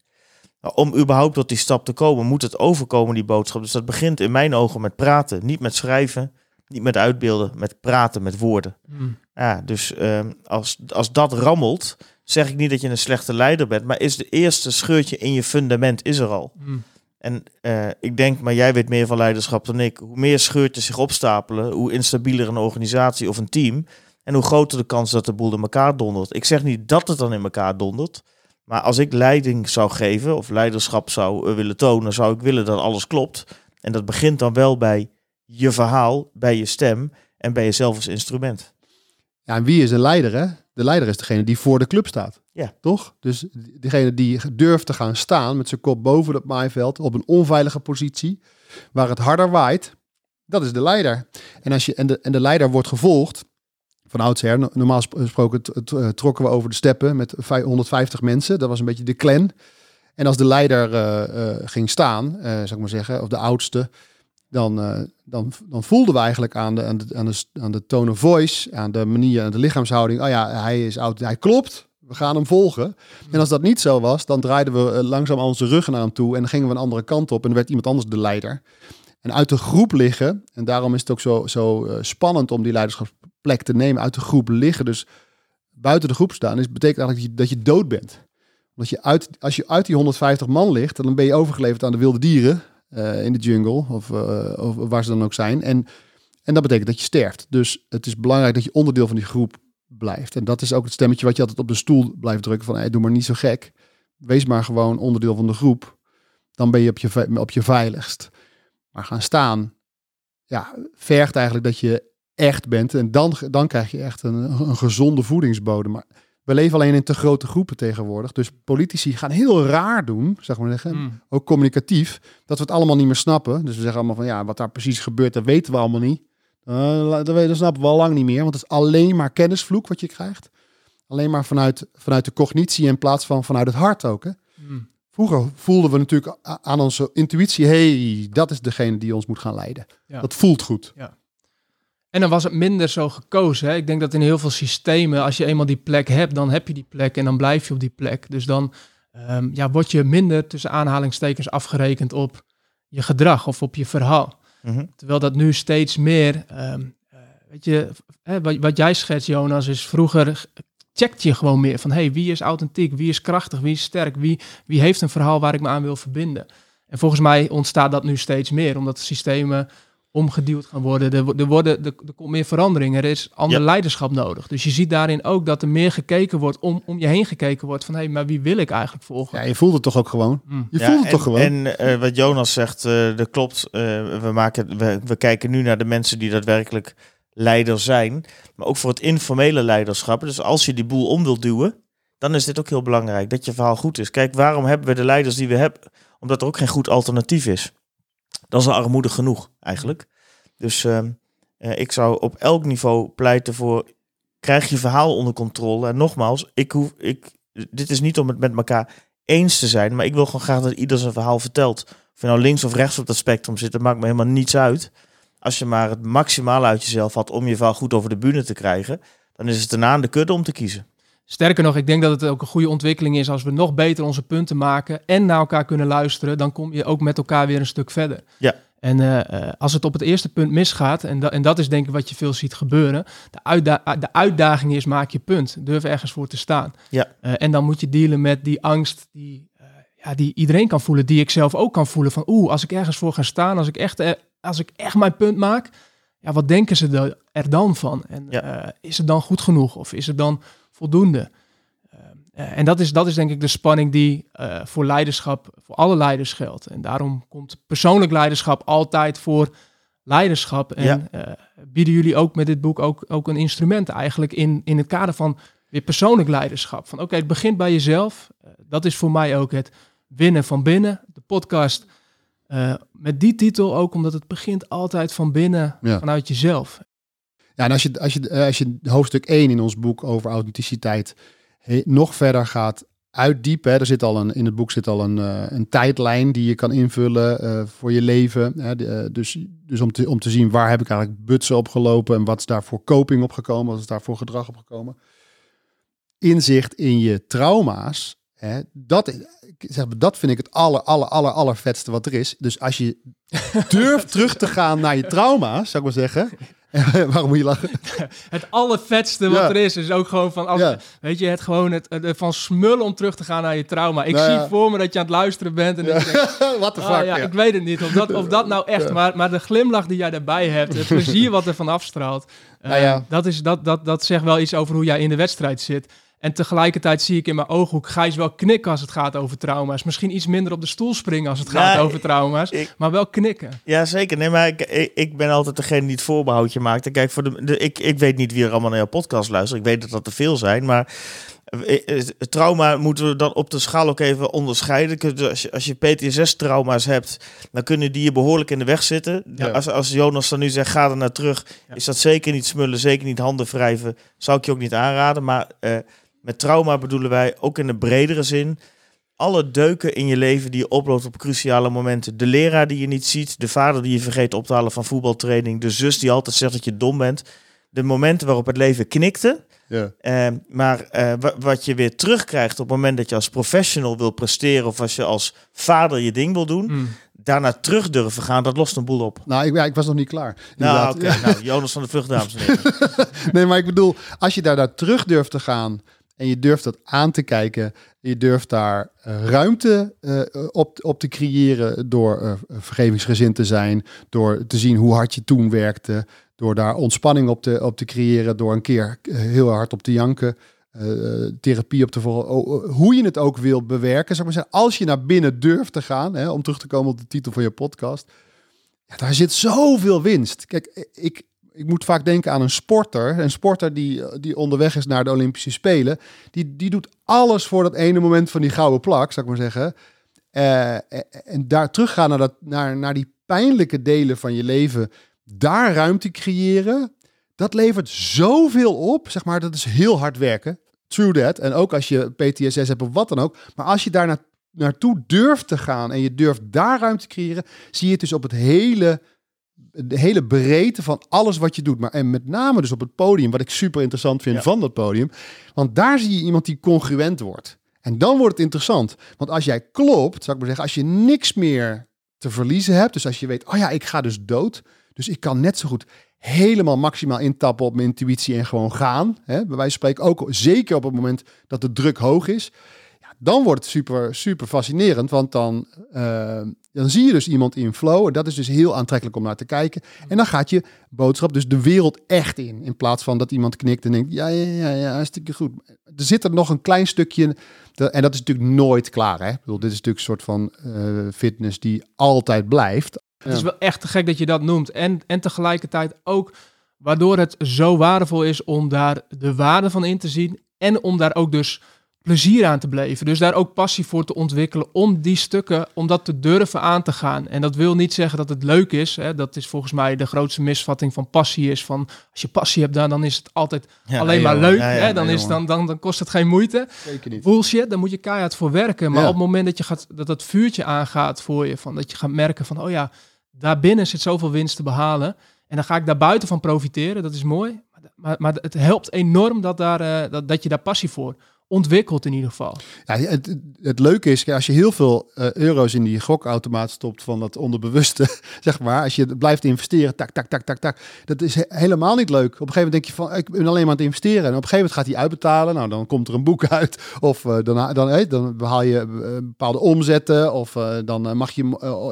Maar om überhaupt tot die stap te komen, moet het overkomen, die boodschap. Dus dat begint in mijn ogen met praten. Niet met schrijven, niet met uitbeelden, met praten, met woorden. Mm. Ja, dus ehm, als, als dat rammelt, zeg ik niet dat je een slechte leider bent, maar is de eerste scheurtje in je fundament is er al. Hmm. En eh, ik denk, maar jij weet meer van leiderschap dan ik. Hoe meer scheurtjes zich opstapelen, hoe instabieler een organisatie of een team. En hoe groter de kans dat de boel in elkaar dondert. Ik zeg niet dat het dan in elkaar dondert. Maar als ik leiding zou geven of leiderschap zou eh, willen tonen, zou ik willen dat alles klopt. En dat begint dan wel bij je verhaal, bij je stem en bij jezelf als instrument. Ja, en wie is een leider, hè? De leider is degene die voor de club staat. Ja. Toch? Dus degene die durft te gaan staan met zijn kop boven het maaiveld op een onveilige positie, waar het harder waait, dat is de leider. En, als je, en, de, en de leider wordt gevolgd, van oudsher, no- normaal sp- gesproken eh, trokken we over de steppen met vij- 150 mensen. Dat was een beetje de clan. En als de leider eh, eh, ging staan, eh zou ik maar zeggen, of de oudste, dan, dan, dan voelden we eigenlijk aan de, aan, de, aan, de, tone of voice, aan de manier, aan de lichaamshouding. Oh ja, hij is oud, hij klopt. We gaan hem volgen. En als dat niet zo was, dan draaiden we langzaam onze ruggen naar hem toe en dan gingen we een andere kant op en dan werd iemand anders de leider. En uit de groep liggen, en daarom is het ook zo, zo spannend om die leiderschapsplek te nemen, uit de groep liggen, dus buiten de groep staan, is, betekent eigenlijk dat je, dat je dood bent. Omdat je uit, als je uit die 150 man ligt, dan ben je overgeleverd aan de wilde dieren eh, in de jungle, of, eh, of waar ze dan ook zijn. En, en dat betekent dat je sterft. Dus het is belangrijk dat je onderdeel van die groep blijft. En dat is ook het stemmetje wat je altijd op de stoel blijft drukken van, hey, doe maar niet zo gek. Wees maar gewoon onderdeel van de groep. Dan ben je op je, op je veiligst. Maar gaan staan, ja, vergt eigenlijk dat je echt bent. En dan, dan krijg je echt een, een gezonde voedingsbodem. Maar we leven alleen in te grote groepen tegenwoordig. Dus politici gaan heel raar doen, zeg maar zeggen. Hmm. Ook communicatief. Dat we het allemaal niet meer snappen. Dus we zeggen allemaal van ja, wat daar precies gebeurt, dat weten we allemaal niet. Eh, dat, snappen we al lang niet meer. Want het is alleen maar kennisvloek wat je krijgt. Alleen maar vanuit, vanuit de cognitie in plaats van vanuit het hart ook. Hè? Hmm. Vroeger voelden we natuurlijk aan onze intuïtie, hey, dat is degene die ons moet gaan leiden. Ja. Dat voelt goed. En dan was het minder zo gekozen. Hè? Ik denk dat in heel veel systemen, als je eenmaal die plek hebt, dan heb je die plek en dan blijf je op die plek. Dus dan ehm, ja, word je minder tussen aanhalingstekens afgerekend op je gedrag of op je verhaal. Mhm. Terwijl dat nu steeds meer, ehm, eh, weet je, hè, wat, wat jij schetst, Jonas, is vroeger checkt je gewoon meer van, hey, wie is authentiek, wie is krachtig, wie is sterk, wie, wie heeft een verhaal waar ik me aan wil verbinden. En volgens mij ontstaat dat nu steeds meer, omdat de systemen omgeduwd gaan worden. Er, er, worden, er, er komt meer verandering, er is ander Ja. leiderschap nodig. Dus je ziet daarin ook dat er meer gekeken wordt, om, om je heen gekeken wordt van, hé, hey, maar wie wil ik eigenlijk volgen? Ja, je voelt het toch ook gewoon? Hmm. Je Ja, voelt het en, toch gewoon? En eh, wat Jonas zegt, eh, dat klopt. Eh, we, maken, we, we kijken nu naar de mensen die daadwerkelijk leider zijn. Maar ook voor het informele leiderschap. Dus als je die boel om wilt duwen, dan is dit ook heel belangrijk. Dat je verhaal goed is. Kijk, waarom hebben we de leiders die we hebben? Omdat er ook geen goed alternatief is. Dat is al armoedig genoeg, eigenlijk. Dus ehm, eh, ik zou op elk niveau pleiten voor... Krijg je verhaal onder controle. En nogmaals, ik hoef, ik, dit is niet om het met elkaar eens te zijn. Maar ik wil gewoon graag dat ieder zijn verhaal vertelt. Of je nou links of rechts op dat spectrum zit, dat maakt me helemaal niets uit. Als je maar het maximale uit jezelf had om je verhaal goed over de bühne te krijgen, dan is het daarna aan de kudde om te kiezen. Sterker nog, ik denk dat het ook een goede ontwikkeling is als we nog beter onze punten maken en naar elkaar kunnen luisteren, dan kom je ook met elkaar weer een stuk verder. Ja. En eh, eh, als het op het eerste punt misgaat, en, da- en dat is denk ik wat je veel ziet gebeuren, de, uitda- de uitdaging is maak je punt, durf ergens voor te staan. Ja. Eh, en dan moet je dealen met die angst die, ja, die iedereen kan voelen, die ik zelf ook kan voelen, van oeh, als ik ergens voor ga staan, als ik echt, als ik echt mijn punt maak, ja, wat denken ze er- dan van? En Ja. eh, is het dan goed genoeg of is het dan voldoende? Eh, en dat is, dat is denk ik de spanning die eh, voor leiderschap, voor alle leiders geldt. En daarom komt persoonlijk leiderschap altijd voor leiderschap. En Ja. eh, bieden jullie ook met dit boek ook, ook een instrument eigenlijk in, in het kader van weer persoonlijk leiderschap. Van oké, het begint bij jezelf. Eh, dat is voor mij ook het winnen van binnen. De podcast eh, met die titel ook, omdat het begint altijd van binnen, Ja. vanuit jezelf. Ja, en als je, als je, eh, als je hoofdstuk 1 in ons boek over authenticiteit he- nog verder gaat uitdiepen. Hè, er zit al een, in het boek zit al een, eh, een tijdlijn die je kan invullen voor je leven. Hè, de, dus dus om, te, om te zien waar heb ik eigenlijk butsen opgelopen en wat is daar voor coping opgekomen, wat is daar voor gedrag opgekomen. Inzicht in je trauma's. Hè, dat, zeg, maar, dat vind ik het aller, aller, aller, allervetste wat er is. Dus als je durft terug te gaan naar je trauma's, zou ik maar zeggen. Waarom moet je lachen? Het allervetste wat Ja. er is, is ook gewoon van, als, Ja. weet je, het gewoon het, van smullen om terug te gaan naar je trauma. Ik Nou zie voor me dat je aan het luisteren bent en denkt, What the ah, fuck? ja, ja. ik weet het niet of dat, of dat nou echt, maar, maar de glimlach die jij daarbij hebt, het plezier wat er van afstraalt, eh, Nou ja. dat, is, dat, dat, dat zegt wel iets over hoe jij in de wedstrijd zit. En tegelijkertijd zie ik in mijn ooghoek Gijs wel knikken als het gaat over trauma's. Misschien iets minder op de stoel springen als het gaat over trauma's, ik- maar wel knikken. Ja, zeker. Nee, maar ik, ik, ik ben altijd degene die het voorbehoudje maakt. En kijk, voor de, de, ik, ik weet niet wie er allemaal naar jouw podcast luistert. Ik weet dat dat er veel zijn, maar eh, eh, trauma moeten we dan op de schaal ook even onderscheiden. Als je, als je PTSS-trauma's hebt, dan kunnen die je behoorlijk in de weg zitten. Ja. Als, als Jonas dan nu zegt, ga er naar terug, Ja. is dat zeker niet smullen, zeker niet handen wrijven. Zou ik je ook niet aanraden. Maar eh, met trauma bedoelen wij ook in de bredere zin alle deuken in je leven die je oploopt op cruciale momenten. De leraar die je niet ziet, de vader die je vergeet op te halen van voetbaltraining, de zus die altijd zegt dat je dom bent. De momenten waarop het leven knikte, Ja. eh, maar eh, wa- wat je weer terugkrijgt op het moment dat je als professional wil presteren of als je als vader je ding wil doen, Mm. daarna terug durven gaan, dat lost een boel op. Nou, ik, ja, ik was nog niet klaar. Nou, oké. Nou, Jonas van de Vlucht, dames en heren. Nee, maar ik bedoel, als je daar naar terug durft te gaan en je durft dat aan te kijken, je durft daar eh, ruimte eh, op, op te creëren door eh, vergevingsgezind te zijn, door te zien hoe hard je toen werkte, door daar ontspanning op te, op te creëren, door een keer heel hard op te janken. therapie op te volgen, hoe je het ook wil bewerken. Ik maar als je naar binnen durft te gaan, hè, om terug te komen op de titel van je podcast, ja, daar zit zoveel winst. Kijk, ik, ik moet vaak denken aan een sporter. Een sporter die, die onderweg is naar de Olympische Spelen. Die, die doet alles voor dat ene moment van die gouden plak, zou ik maar zeggen. Eh, en daar teruggaan naar, dat, naar, naar die pijnlijke delen van je leven. Daar ruimte creëren. Dat levert zoveel op. Zeg maar, dat is heel hard werken. True that. En ook als je PTSS hebt of wat dan ook. Maar als je daar na- naartoe durft te gaan en je durft daar ruimte te creëren, zie je het dus op het hele de hele breedte van alles wat je doet. Maar en met name dus op het podium, wat ik super interessant vind Ja. van dat podium. Want daar zie je iemand die congruent wordt. En dan wordt het interessant. Want als jij klopt, zou ik maar zeggen, als je niks meer te verliezen hebt. Dus als je weet, oh ja, ik ga dus dood. Dus ik kan net zo goed helemaal maximaal intappen op mijn intuïtie en gewoon gaan. Hè? Bij wijze van spreken ook zeker op het moment dat de druk hoog is. Dan wordt het super, super fascinerend. Want dan, eh, dan zie je dus iemand in flow. En dat is dus heel aantrekkelijk om naar te kijken. En dan gaat je boodschap dus de wereld echt in. In plaats van dat iemand knikt en denkt, ja, ja, ja, ja hartstikke goed. Er zit er nog een klein stukje... en dat is natuurlijk nooit klaar. Hè? Ik bedoel, dit is natuurlijk een soort van eh, fitness die altijd blijft. Het is wel echt te gek dat je dat noemt. En, en tegelijkertijd ook waardoor het zo waardevol is om daar de waarde van in te zien. En om daar ook dus plezier aan te beleven. Dus daar ook passie voor te ontwikkelen om die stukken, om dat te durven aan te gaan. En dat wil niet zeggen dat het leuk is. Hè. Dat is volgens mij de grootste misvatting van passie is van als je passie hebt, dan, dan is het altijd Ja, alleen nee, maar jongen. leuk. Ja, ja, hè. Dan, nee, is, dan, dan, dan kost het geen moeite. Zeker niet. Bullshit, daar moet je keihard voor werken. Maar Ja. op het moment dat je gaat, dat dat vuurtje aangaat voor je, van dat je gaat merken van, oh ja, daarbinnen zit zoveel winst te behalen. En dan ga ik daar buiten van profiteren. Dat is mooi. Maar, maar, maar het helpt enorm dat, daar, eh, dat, dat je daar passie voor ontwikkelt in ieder geval. Ja, het, het- leuke is, als je heel veel eh, euro's in die gokautomaat stopt van dat onderbewuste, zeg maar, als je blijft investeren, tak, tak, tak, tak, tak, dat is he- helemaal niet leuk. Op een gegeven moment denk je van, ik ben alleen maar aan het investeren. En op een gegeven moment gaat hij uitbetalen. Nou, dan komt er een boek uit. Of eh, dan, dan, eh, dan behaal je bepaalde omzetten. Of dan mag je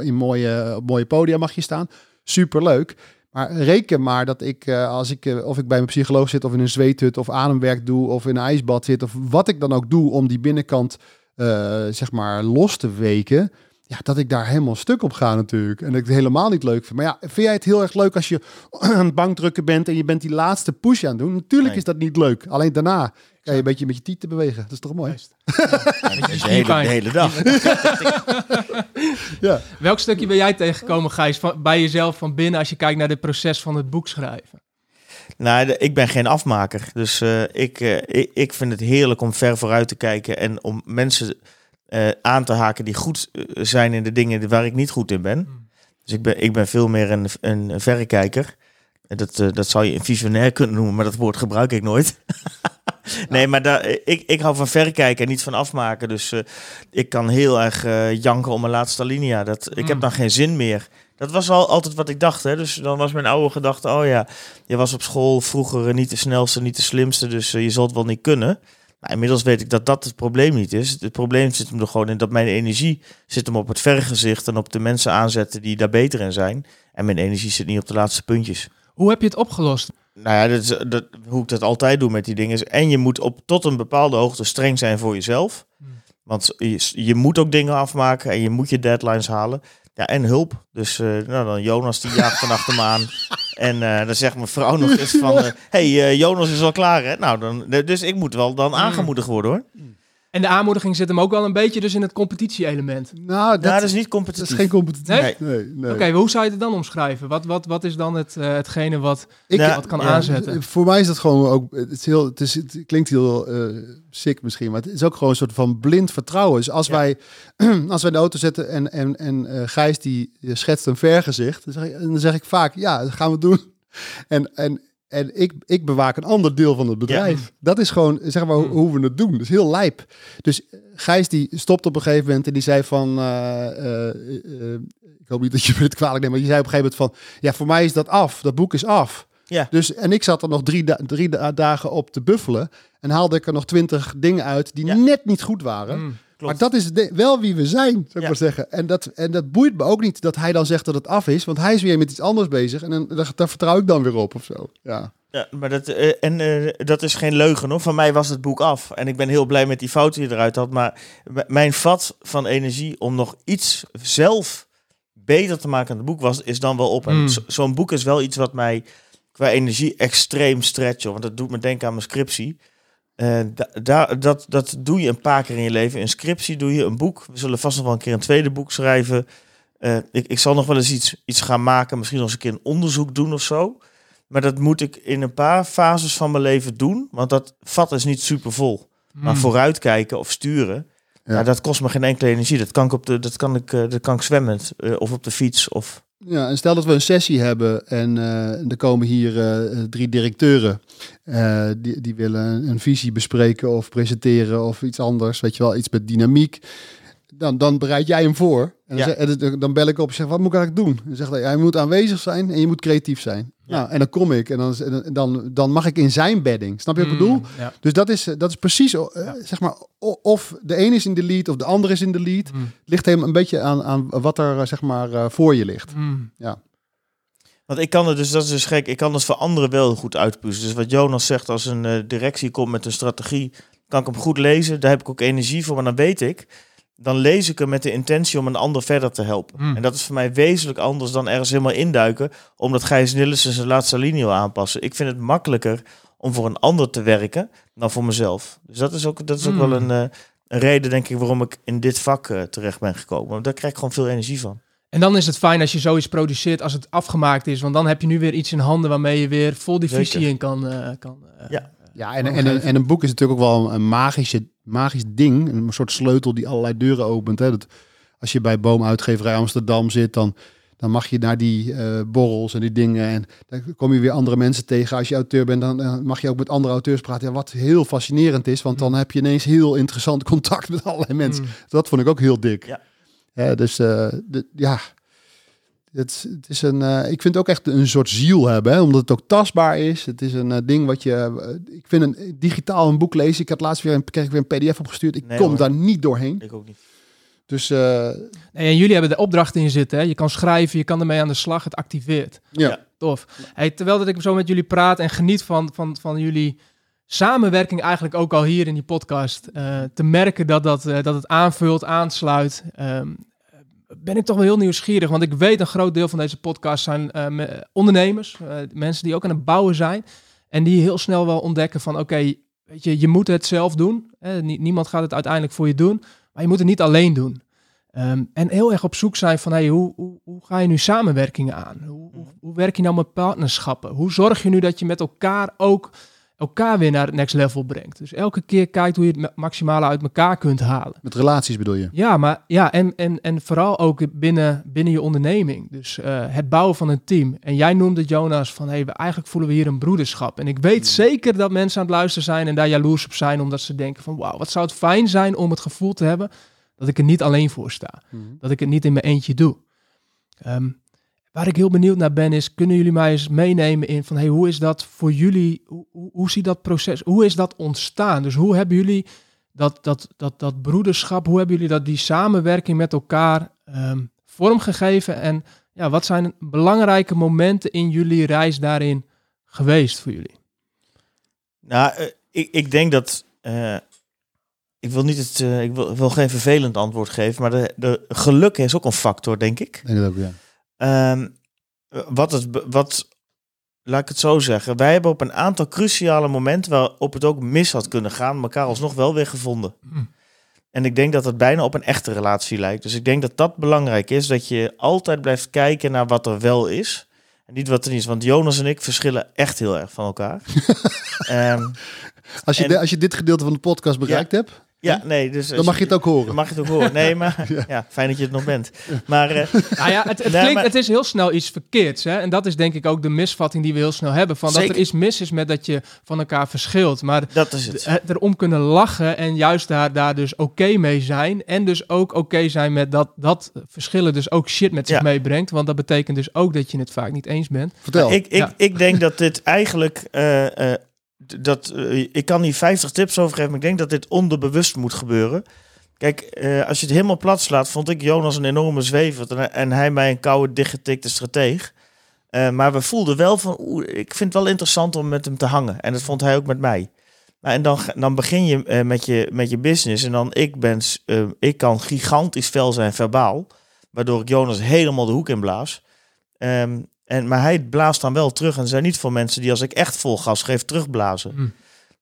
in mooie, mooie podia mag je staan. Superleuk. Maar reken maar dat ik, eh, als ik, eh, of ik bij mijn psycholoog zit, of in een zweethut, of ademwerk doe, of in een ijsbad zit, of wat ik dan ook doe om die binnenkant, eh, zeg maar, los te weken. Ja, dat ik daar helemaal stuk op ga natuurlijk. En dat ik het helemaal niet leuk vind. Maar ja, vind jij het heel erg leuk als je aan het bankdrukken bent en je bent die laatste push aan het doen? Natuurlijk Nee. is dat niet leuk. Alleen daarna kan je een beetje met je tieten bewegen. Dat is toch mooi? Ja, de, hele, de hele dag. Ja. Welk stukje ben jij tegengekomen, Gijs, van, bij jezelf van binnen als je kijkt naar dit proces van het boek schrijven? Nou, ik ben geen afmaker. Dus eh, ik, eh, ik, ik vind het heerlijk om ver vooruit te kijken en om mensen eh, aan te haken die goed eh, zijn in de dingen waar ik niet goed in ben. Hmm. Dus ik ben, ik ben veel meer een, een verrekijker. Dat, eh, dat zou je een visionair kunnen noemen, maar dat woord gebruik ik nooit. nee, maar daar, ik, ik hou van verrekijken en niet van afmaken. Dus ik kan heel erg janken om mijn laatste alinea. Dat, ik heb Mm. dan geen zin meer. Dat was al altijd wat ik dacht. Hè? Dus dan was mijn oude gedachte, oh ja, je was op school vroeger niet de snelste, niet de slimste, dus je zult wel niet kunnen. Maar inmiddels weet ik dat dat het probleem niet is. Het probleem zit hem er gewoon in dat mijn energie zit hem op het vergezicht en op de mensen aanzetten die daar beter in zijn. En mijn energie zit niet op de laatste puntjes. Hoe heb je het opgelost? Nou ja, dat is, dat, hoe ik dat altijd doe met die dingen. is- En je moet op tot een bepaalde hoogte streng zijn voor jezelf. Hmm. Want je, je moet ook dingen afmaken en je moet je deadlines halen. Ja, en hulp. Dus eh, nou, dan Jonas die jaagt dan achter me aan. En eh, dan zegt mijn vrouw nog eens van... eh, hey, eh, Jonas is al klaar, hè? Nou, dan, dus ik moet wel dan aangemoedigd worden, hoor. En de aanmoediging zit hem ook wel een beetje dus in het competitie-element. Nou, dat, Ja, dat is niet dat competitief. is geen competitie. Nee? nee. nee. Oké, hoe zou je het dan omschrijven? Wat, wat, wat is dan het, eh, hetgene wat, Ik, Ja, wat kan ja. aanzetten? Voor mij is dat gewoon ook. Het, is heel, het, is, het klinkt heel eh sick misschien, maar het is ook gewoon een soort van blind vertrouwen. Dus als Ja. wij als wij de auto zitten en, en, en eh, Gijs die eh, schetst een vergezicht, dan zeg, ik, dan zeg ik vaak ja, dat gaan we doen. En, en, en ik, ik bewaak een ander deel van het bedrijf. Dat is gewoon zeg maar hoe, Hmm. hoe we het doen. Dat is heel lijp. Dus eh, Gijs die stopt op een gegeven moment en die zei van. eh, eh, ik hoop niet dat je me het kwalijk neemt, maar je zei op een gegeven moment van. Ja, voor mij is dat af. Dat boek is af. Ja. Dus, en ik zat er nog drie, da- drie da- dagen op te buffelen. En haalde ik er nog twintig dingen uit die Ja. net niet goed waren. Mm. Klopt. Maar dat is de- wel wie we zijn, zou ik Ja. maar zeggen. En dat, en dat boeit me ook niet dat hij dan zegt dat het af is. Want hij is weer met iets anders bezig. En dan, daar, vertrouw ik dan weer op of zo. Ja. Ja, maar dat, eh, en, eh, dat is geen leugen hoor. Van mij was het boek af. En ik ben heel blij met die fout die je eruit had. Maar mijn vat van energie om nog iets zelf beter te maken aan het boek was, is dan wel op. En Mm. zo- zo'n boek is wel iets wat mij qua energie extreem stretcht. Want dat doet me denken aan mijn scriptie. Eh, da- dat, dat doe je een paar keer in je leven. Een scriptie doe je, een boek. We zullen vast nog wel een keer een tweede boek schrijven. Eh, ik, ik zal nog wel eens iets, iets gaan maken. Misschien nog eens een keer een onderzoek doen of zo. Maar dat moet ik in een paar fases van mijn leven doen. Want dat vat is niet super vol. Maar Mm. vooruitkijken of sturen, Ja. dat kost me geen enkele energie. Dat kan ik, op de, dat kan ik, eh, dat kan ik zwemmend eh, of op de fiets. Of... ja, en stel dat we een sessie hebben. En eh, er komen hier eh, drie directeuren. eh, die, die willen een visie bespreken of presenteren of iets anders. Weet je wel, iets met dynamiek. Dan, dan bereid jij hem voor. En dan, Ja. zeg- en dan- dan bel ik op en zeg, wat moet ik eigenlijk doen? En zegt hij, ja, je moet aanwezig zijn en je moet creatief zijn. Ja. Nou, en dan kom ik en dan, dan, dan mag ik in zijn bedding. Snap je wat ik Mm, bedoel? Ja. Dus dat is, dat is precies, eh, Ja. zeg maar, of de een is in de lead of de ander is in de lead. Mm. Ligt helemaal een beetje aan, aan wat er, eh, zeg maar, eh, voor je ligt. Mm. Want ik kan het dus, dat is dus gek, ik kan het voor anderen wel goed uitpuzzelen. Dus wat Jonas zegt, als een directie komt met een strategie, kan ik hem goed lezen. Daar heb ik ook energie voor, maar dan weet ik, dan lees ik hem met de intentie om een ander verder te helpen. Mm. En dat is voor mij wezenlijk anders dan ergens helemaal induiken, omdat Gijs Nillissen zijn laatste linie wil aanpassen. Ik vind het makkelijker om voor een ander te werken dan voor mezelf. Dus dat is ook, dat is ook Mm. wel een, eh, een reden, denk ik, waarom ik in dit vak eh, terecht ben gekomen. Want daar krijg ik gewoon veel energie van. En dan is het fijn als je zoiets produceert als het afgemaakt is. Want dan heb je nu weer iets in handen waarmee je weer vol die visie in kan. eh, kan Ja. Ja, en, en, en een boek is natuurlijk ook wel een magische, magisch ding. Een soort sleutel die allerlei deuren opent. Hè. Dat, als je bij Boomuitgeverij Amsterdam zit, dan, dan mag je naar die eh, borrels en die dingen. En dan kom je weer andere mensen tegen. Als je auteur bent, dan, mag je ook met andere auteurs praten. Ja, wat heel fascinerend is, want dan heb je ineens heel interessant contact met allerlei mensen. Mm. Dat vond ik ook heel dik. Ja. Ja, dus eh, de, ja, het, het is een, eh, ik vind het ook echt een soort ziel hebben, hè, omdat het ook tastbaar is. Het is een eh, ding wat je, eh, ik vind een digitaal een boek lezen. Ik had laatst weer een, kreeg ik weer een PDF opgestuurd. Ik Nee, kom hoor. daar niet doorheen. Ik ook niet. Dus eh, Nee, en jullie hebben de opdracht in zitten. Hè? Je kan schrijven, je kan ermee aan de slag. Het activeert. ja. Ja. Tof. Hey, terwijl dat ik zo met jullie praat en geniet van, van, van jullie samenwerking eigenlijk ook al hier in die podcast. eh, te merken dat, dat, eh, dat het aanvult, aansluit. ehm, ben ik toch wel heel nieuwsgierig. Want ik weet een groot deel van deze podcast zijn eh, me- ondernemers. eh, mensen die ook aan het bouwen zijn. En die heel snel wel ontdekken van oké, weet je, je moet het zelf doen. Hè? Nie- niemand gaat het uiteindelijk voor je doen. Maar je moet het niet alleen doen. Ehm, en heel erg op zoek zijn van hey, hoe, hoe, hoe ga je nu samenwerkingen aan? Hoe, hoe werk je nou met partnerschappen? Hoe zorg je nu dat je met elkaar ook elkaar weer naar het next level brengt? Dus elke keer kijkt hoe je het ma- maximale uit elkaar kunt halen. Met relaties bedoel je? Ja, maar ja, en, en, en vooral ook binnen, binnen je onderneming. Dus eh, het bouwen van een team. En jij noemde Jonas van, hey, we, eigenlijk voelen we hier een broederschap. En ik weet zeker dat mensen aan het luisteren zijn en daar jaloers op zijn, omdat ze denken van, wauw, wat zou het fijn zijn om het gevoel te hebben dat ik er niet alleen voor sta. Dat ik het niet in mijn eentje doe. Ehm, Waar ik heel benieuwd naar ben is, kunnen jullie mij eens meenemen in van, hey, hoe is dat voor jullie? Hoe, hoe, hoe ziet dat proces, hoe is dat ontstaan? Dus hoe hebben jullie dat, dat, dat, dat broederschap, hoe hebben jullie dat, die samenwerking met elkaar ehm, vormgegeven? En ja, wat zijn belangrijke momenten in jullie reis daarin geweest voor jullie? Nou, eh, ik, ik denk dat. eh, ik wil niet het. eh, ik wil, wil geen vervelend antwoord geven, maar de, de geluk is ook een factor, denk ik. Ik denk dat ook, ja. Ehm, wat het. Wat, laat ik het zo zeggen. Wij hebben op een aantal cruciale momenten waarop het ook mis had kunnen gaan, elkaar alsnog wel weer gevonden. Hm. En ik denk dat het bijna op een echte relatie lijkt. Dus ik denk dat dat belangrijk is, dat je altijd blijft kijken naar wat er wel is. En niet wat er niet is. Want Jonas en ik verschillen echt heel erg van elkaar. Ehm, Als je, En- de- als je dit gedeelte van de podcast bereikt hebt, ja, nee, dus... dan mag je het ook Dan horen. mag je het ook horen. Nee, maar ja. fijn dat je het nog bent. Maar eh, Nou ja, het, het, Nee, klinkt, maar- het is heel snel iets verkeerds. Hè? En dat is denk ik ook de misvatting die we heel snel hebben. Van dat er iets mis is met dat je van elkaar verschilt. Maar dat is het. het erom kunnen lachen en juist daar, daar dus oké mee zijn. En dus ook oké zijn met dat, dat verschillen dus ook shit met zich Ja. meebrengt. Want dat betekent dus ook dat je het vaak niet eens bent. Vertel. Ik, ik, Ja. ik denk dat dit eigenlijk... eh, eh, dat, eh, ik kan hier 50 tips over geven, maar ik denk dat dit onderbewust moet gebeuren. Kijk, eh, als je het helemaal plat slaat, vond ik Jonas een enorme zwever en, hij mij een koude, dichtgetikte strateeg. Eh, maar we voelden wel van, ik vind het wel interessant om met hem te hangen. En dat vond hij ook met mij. Nou, en dan, dan begin je met, je met je business. En dan, ik, ben, ik kan gigantisch fel zijn verbaal. Waardoor ik Jonas helemaal de hoek in blaas. Ehm, en, maar hij blaast dan wel terug. En er zijn niet veel mensen die als ik echt vol gas geef, terugblazen. Hm.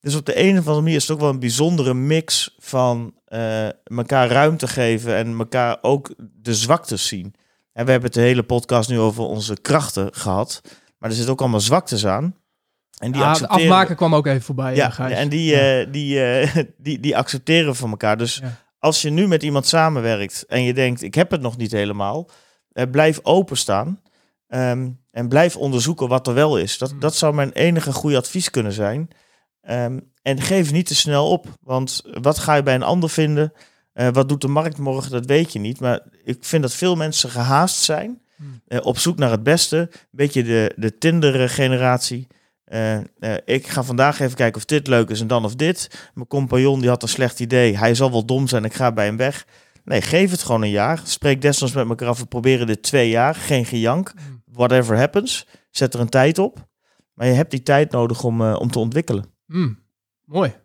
Dus op de een of andere manier is het ook wel een bijzondere mix van eh, elkaar ruimte geven en elkaar ook de zwaktes zien. En we hebben het de hele podcast nu over onze krachten gehad. Maar er zitten ook allemaal zwaktes aan. En die Ah, accepteren afmaken kwam ook even voorbij. Ja, Ja, Gijs. en die, Ja. eh, die, eh, die, die accepteren van elkaar. Dus Ja. als je nu met iemand samenwerkt en je denkt, ik heb het nog niet helemaal, eh, blijf openstaan. Ehm, en blijf onderzoeken wat er wel is. Dat, Hmm. dat zou mijn enige goede advies kunnen zijn. Ehm, en geef niet te snel op. Want wat ga je bij een ander vinden? Eh, wat doet de markt morgen? Dat weet je niet. Maar ik vind dat veel mensen gehaast zijn. Hmm. eh, op zoek naar het beste. Een beetje de, de Tinder-generatie. Eh, ik ga vandaag even kijken of dit leuk is en dan of dit. Mijn compagnon die had een slecht idee. Hij zal wel dom zijn, ik ga bij hem weg. Nee, geef het gewoon een jaar. Spreek desnoods met elkaar af. We proberen dit twee jaar. Geen gejank. Whatever happens. Zet er een tijd op. Maar je hebt die tijd nodig om, eh, om te ontwikkelen. Hm, mooi.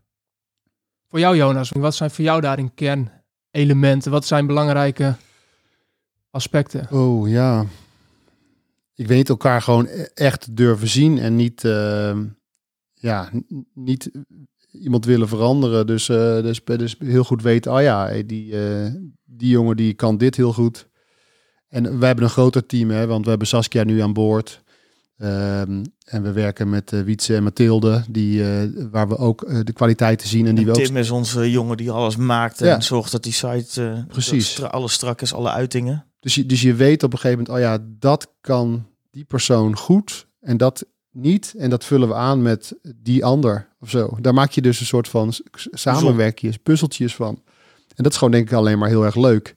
Voor jou, Jonas, wat zijn voor jou daarin kernelementen? Wat zijn belangrijke aspecten? Oh ja. Ik weet elkaar gewoon e- echt durven zien en niet, ehm, ja, niet iemand willen veranderen. Dus, eh, dus, dus heel goed weten, oh ja, die, eh, die jongen die kan dit heel goed. En wij hebben een groter team, hè, want we hebben Saskia nu aan boord. Ehm, en we werken met eh, Wietse en Mathilde, die, eh, waar we ook eh, de kwaliteiten zien en die we ook Tim is onze jongen die alles maakt Ja. en zorgt dat die site Precies. stra- alles strak is, alle uitingen. Dus je, dus je weet op een gegeven moment, oh ja, dat kan die persoon goed en dat niet. En dat vullen we aan met die ander of zo. Daar maak je dus een soort van samenwerkjes, puzzeltjes van. En dat is gewoon denk ik alleen maar heel erg leuk.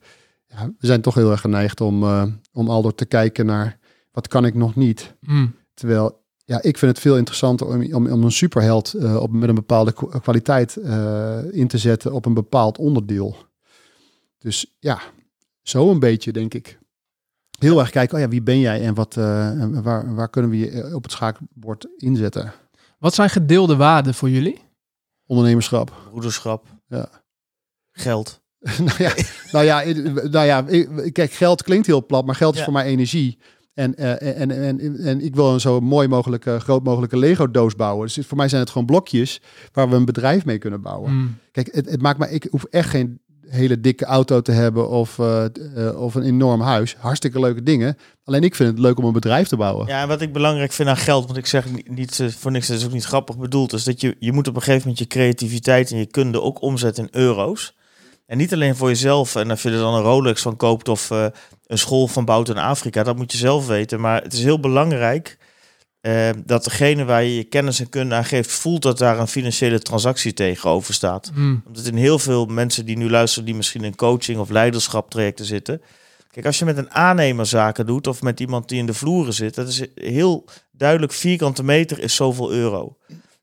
Ja, we zijn toch heel erg geneigd om, eh, om al door te kijken naar wat kan ik nog niet. Hm, Terwijl, ja, ik vind het veel interessanter om, om, om een superheld eh, op, met een bepaalde kwa- kwaliteit eh, in te zetten op een bepaald onderdeel. Dus ja, zo een beetje, denk ik. Heel erg kijken, oh ja, wie ben jij en wat, eh, en waar, waar kunnen we je op het schaakbord inzetten? Wat zijn gedeelde waarden voor jullie? Ondernemerschap. Broederschap, Ja. geld. nou ja, nou ja, nou ja ik- kijk, geld klinkt heel plat, maar geld is Ja. voor mij energie. En, eh, en, en, en, en ik wil een zo mooi mogelijke, groot mogelijke Lego-doos bouwen. Dus voor mij zijn het gewoon blokjes waar we een bedrijf mee kunnen bouwen. Hm, Kijk, het, het maakt mij, ik hoef echt geen hele dikke auto te hebben of, eh, eh, of een enorm huis. Hartstikke leuke dingen. Alleen ik vind het leuk om een bedrijf te bouwen. Ja, en wat ik belangrijk vind aan geld, want ik zeg niet, voor niks, dat is ook niet grappig bedoeld, is dat je, je moet op een gegeven moment je creativiteit en je kunde ook omzetten in euro's. En niet alleen voor jezelf. En of je er dan een Rolex van koopt of eh, een school van bouwt in Afrika, dat moet je zelf weten. Maar het is heel belangrijk eh, dat degene waar je je kennis en kunde aan geeft, voelt dat daar een financiële transactie tegenover staat. hm, Omdat in heel veel mensen die nu luisteren, die misschien in coaching of leiderschap trajecten zitten, Kijk, als je met een aannemer zaken doet of met iemand die in de vloeren zit, dat is heel duidelijk vierkante meter is zoveel euro.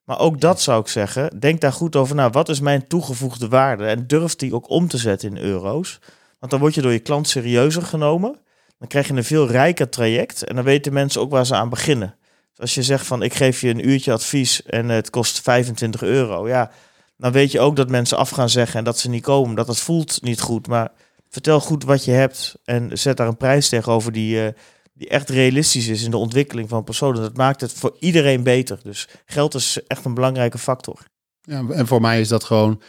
Maar ook dat zou ik zeggen, denk daar goed over na. Wat is mijn toegevoegde waarde? En durf die ook om te zetten in euro's. Want dan word je door je klant serieuzer genomen. Dan krijg je een veel rijker traject en dan weten mensen ook waar ze aan beginnen. Dus als je zegt van ik geef je een uurtje advies en het kost 25 euro, ja, dan weet je ook dat mensen af gaan zeggen en dat ze niet komen. Dat het voelt niet goed, maar vertel goed wat je hebt en zet daar een prijs tegenover die, uh, die echt realistisch is in de ontwikkeling van personen. Dat maakt het voor iedereen beter. Dus geld is echt een belangrijke factor. Ja, en voor mij is dat gewoon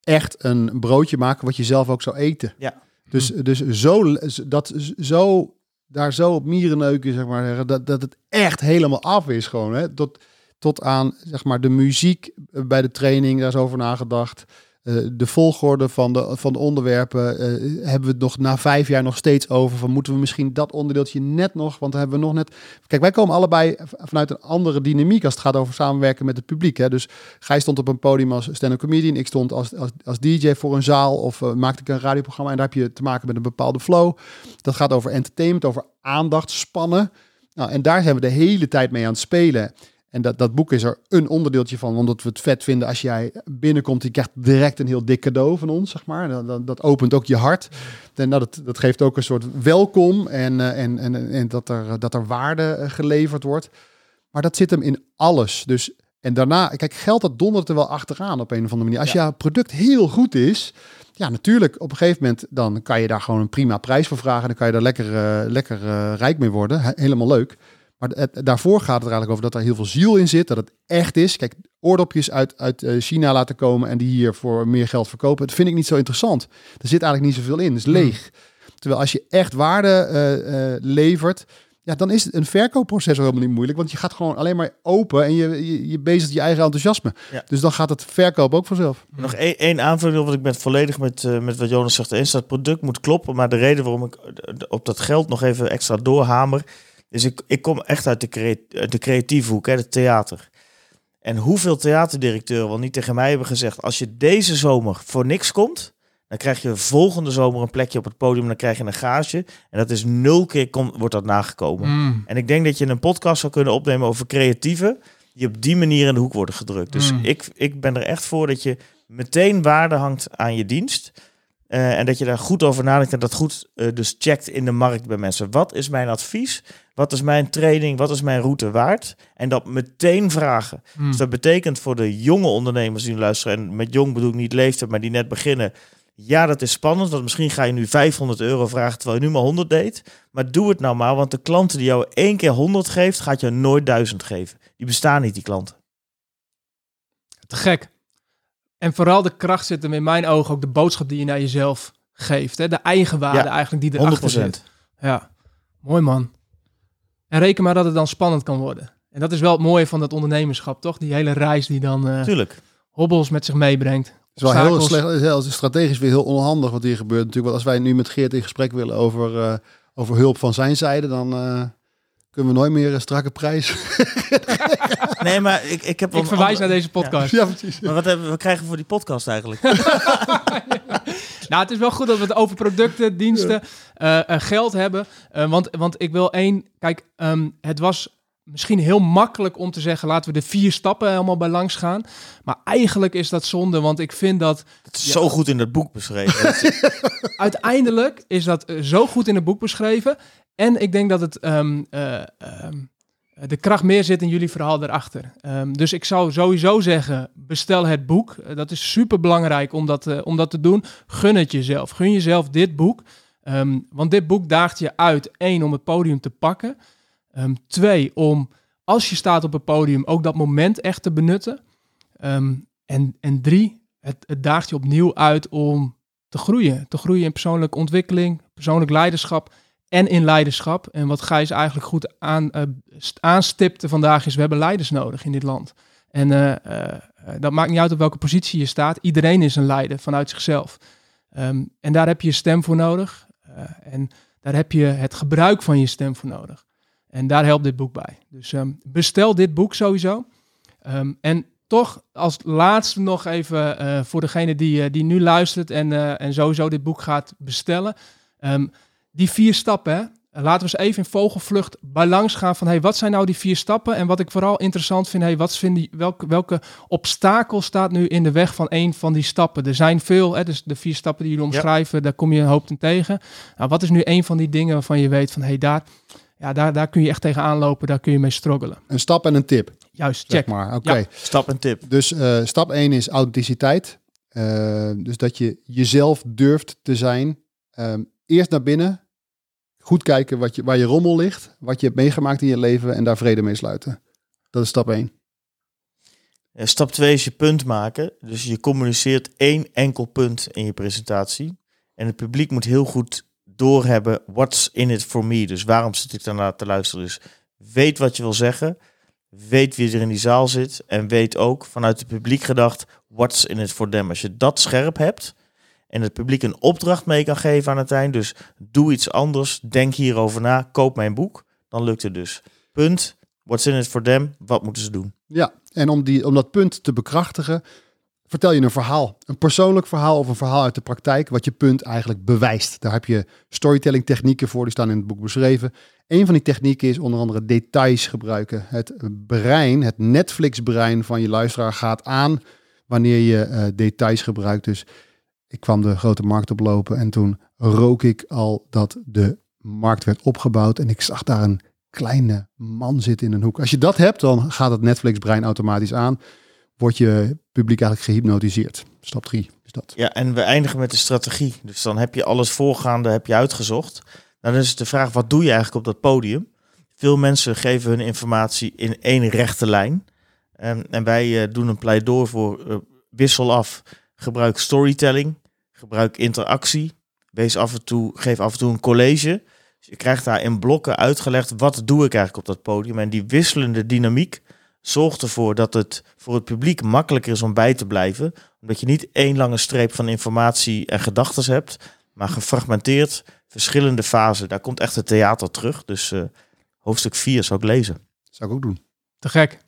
echt een broodje maken wat je zelf ook zou eten. Ja. Dus, dus zo, dat, zo, daar zo op mierenneuken, zeg maar, dat, dat het echt helemaal af is gewoon. Hè? Tot, tot aan, zeg maar, de muziek bij de training, daar is over nagedacht. Eh, de volgorde van de, van de onderwerpen uh, hebben we het nog na vijf jaar nog steeds over. Van moeten we misschien dat onderdeeltje net nog, want dan hebben we nog net. Kijk, wij komen allebei vanuit een andere dynamiek als het gaat over samenwerken met het publiek. Hè. Dus Gij stond op een podium als stand-up comedian, ik stond als, als, als DJ voor een zaal of uh, maakte ik een radioprogramma en daar heb je te maken met een bepaalde flow. Dat gaat over entertainment, over aandacht, spannen. Nou, en daar zijn we de hele tijd mee aan het spelen. En dat, dat boek is er een onderdeeltje van, omdat we het vet vinden als jij binnenkomt. Je krijgt direct een heel dik cadeau van ons, zeg maar. Dat, dat, opent ook je hart. En dat, dat geeft ook een soort welkom en, eh, en, en, en dat, er, dat er waarde eh, geleverd wordt. Maar dat zit hem in alles. Dus, en daarna, kijk, geld dat dondert er wel achteraan op een of andere manier. Als ja. jouw product heel goed is, ja, natuurlijk, op een gegeven moment dan kan je daar gewoon een prima prijs voor vragen. Dan kan je daar lekker, uh, lekker uh, rijk mee worden. Helemaal leuk. Maar het, daarvoor gaat het er eigenlijk over dat er heel veel ziel in zit, dat het echt is. Kijk, oordopjes uit, uit eh, China laten komen en die hier voor meer geld verkopen, dat vind ik niet zo interessant. Er zit eigenlijk niet zoveel in, het is leeg. Terwijl als je echt waarde uh, uh, levert, ja, dan is het een verkoopproces helemaal niet moeilijk, want je gaat gewoon alleen maar open en je, je, je bezigt je eigen enthousiasme. Ja. Dus dan gaat het verkoop ook vanzelf. Nog één, één aanvulling, want ik ben het volledig met, uh, met wat Jonas zegt eens. Dat product moet kloppen, maar de reden waarom ik op dat geld nog even extra doorhamer, dus ik, ik kom echt uit de, creat de creatieve hoek, hè, het theater. En hoeveel theaterdirecteuren wel niet tegen mij hebben gezegd: als je deze zomer voor niks komt, dan krijg je volgende zomer een plekje op het podium. Dan krijg je een gage. En dat is nul keer wordt dat nagekomen. Mm. En ik denk dat je een podcast zou kunnen opnemen over creatieven. Die op die manier in de hoek worden gedrukt. Dus Mm. ik, ik ben er echt voor dat je meteen waarde hangt aan je dienst. Uh, en dat je daar goed over nadenkt en dat goed uh, dus checkt in de markt bij mensen. Wat is mijn advies? Wat is mijn training? Wat is mijn route waard? En dat meteen vragen. Mm. Dus dat betekent voor de jonge ondernemers die nu luisteren, en met jong bedoel ik niet leeftijd, maar die net beginnen. Ja, dat is spannend, want misschien ga je nu 500 euro vragen terwijl je nu maar 100 deed. Maar doe het nou maar, want de klanten die jou één keer 100 geeft, gaat je nooit 1000 geven. Die bestaan niet, die klanten. Te gek. En vooral de kracht zit hem in mijn ogen ook de boodschap die je naar jezelf geeft. Hè? De eigenwaarde ja, eigenlijk die erachter 100%. zit. Ja, mooi man. En reken maar dat het dan spannend kan worden. En dat is wel het mooie van dat ondernemerschap, toch? Die hele reis die dan uh, Tuurlijk. hobbels met zich meebrengt. Het is wel heel slecht, heel, strategisch weer heel onhandig wat hier gebeurt natuurlijk. Want als wij nu met Geert in gesprek willen over, uh, over hulp van zijn zijde, dan uh, kunnen we nooit meer een strakke prijs. nee, maar ik, ik heb... Ik verwijs andere... naar deze podcast. Ja, ja precies. Maar wat hebben we krijgen voor die podcast eigenlijk? nou, het is wel goed dat we het over producten, diensten, ja. uh, uh, geld hebben. Uh, want, want ik wil één... Kijk, um, het was misschien heel makkelijk om te zeggen... laten we de vier stappen helemaal bij langs gaan. Maar eigenlijk is dat zonde, want ik vind dat... Het is ja, zo goed in het boek beschreven. uiteindelijk is dat zo goed in het boek beschreven... En ik denk dat het um, um, de kracht meer zit in jullie verhaal erachter. Um, dus ik zou sowieso zeggen, bestel het boek. Uh, dat is super belangrijk om dat, uh, om dat te doen. Gun het jezelf. Gun jezelf dit boek. Want dit boek daagt je uit, één, om het podium te pakken. Twee, om als je staat op het podium ook dat moment echt te benutten. en, en drie, het, het daagt je opnieuw uit om te groeien. Te groeien in persoonlijke ontwikkeling, persoonlijk leiderschap en in leiderschap. En wat Gijs eigenlijk goed aan, uh, aanstipte vandaag is, we hebben leiders nodig in dit land. En uh, uh, dat maakt niet uit op welke positie je staat. Iedereen is een leider vanuit zichzelf. Um, en daar heb je je stem voor nodig. en daar heb je het gebruik van je stem voor nodig. En daar helpt dit boek bij. Dus um, bestel dit boek sowieso. Um, en toch als laatste nog even voor degene die, die nu luistert en, en sowieso dit boek gaat bestellen Die vier stappen, hè? Laten we eens even in vogelvlucht bij langs gaan van hey, wat zijn nou die vier stappen? En wat ik vooral interessant vind, hey, wat vind die, welke, welke obstakel staat nu in de weg van een van die stappen? Er zijn veel, hè, dus de vier stappen die jullie omschrijven, daar kom je een hoop in tegen. Nou, wat is nu een van die dingen waarvan je weet van hey, daar, ja, daar, daar kun je echt tegen aanlopen, daar kun je mee struggelen. Een stap en een tip. Juist, Zeg check. maar. Oké. Ja. Stap en tip. Dus eh, stap 1 is authenticiteit. Eh, dus dat je jezelf durft te zijn. Ehm, eerst naar binnen. Goed kijken wat je, waar je rommel ligt. Wat je hebt meegemaakt in je leven. En daar vrede mee sluiten. Dat is stap 1. Eh, Stap 2 is je punt maken. Dus je communiceert één enkel punt in je presentatie. En het publiek moet heel goed doorhebben, what's in it for me? Dus waarom zit ik daarna te luisteren? Dus weet wat je wil zeggen. Weet wie er in die zaal zit. En weet ook vanuit het publiek gedacht, what's in it for them? Als je dat scherp hebt en het publiek een opdracht mee kan geven aan het eind. Dus doe iets anders, denk hierover na, koop mijn boek. Dan lukt het dus. Punt. What's in it for them? Wat moeten ze doen? Ja, en om, die, om dat punt te bekrachtigen, vertel je een verhaal. Een persoonlijk verhaal of een verhaal uit de praktijk, wat je punt eigenlijk bewijst. Daar heb je storytelling technieken voor, die staan in het boek beschreven. Een van die technieken is onder andere details gebruiken. Het brein, het Netflix-brein van je luisteraar gaat aan wanneer je eh, details gebruikt. Dus ik kwam de grote markt oplopen en toen rook ik al dat de markt werd opgebouwd en ik zag daar een kleine man zitten in een hoek. Als je dat hebt, dan gaat het Netflix-brein automatisch aan. Wordt je publiek eigenlijk gehypnotiseerd. Stap 3 is dat. Ja, en we eindigen met de strategie. Dus dan heb je alles voorgaande heb je uitgezocht. Nou, dan is de vraag, wat doe je eigenlijk op dat podium? Veel mensen geven hun informatie in één rechte lijn. En, en wij eh, doen een pleidooi voor eh, wissel af. Gebruik storytelling. Gebruik interactie. Wees af en toe, geef af en toe een college. Dus je krijgt daar in blokken uitgelegd, wat doe ik eigenlijk op dat podium? En die wisselende dynamiek zorgt ervoor dat het voor het publiek makkelijker is om bij te blijven. Omdat je niet één lange streep van informatie en gedachten hebt, maar gefragmenteerd, verschillende fasen. Daar komt echt het theater terug. Dus eh, hoofdstuk 4 zou ik lezen. Zou ik ook doen. Te gek.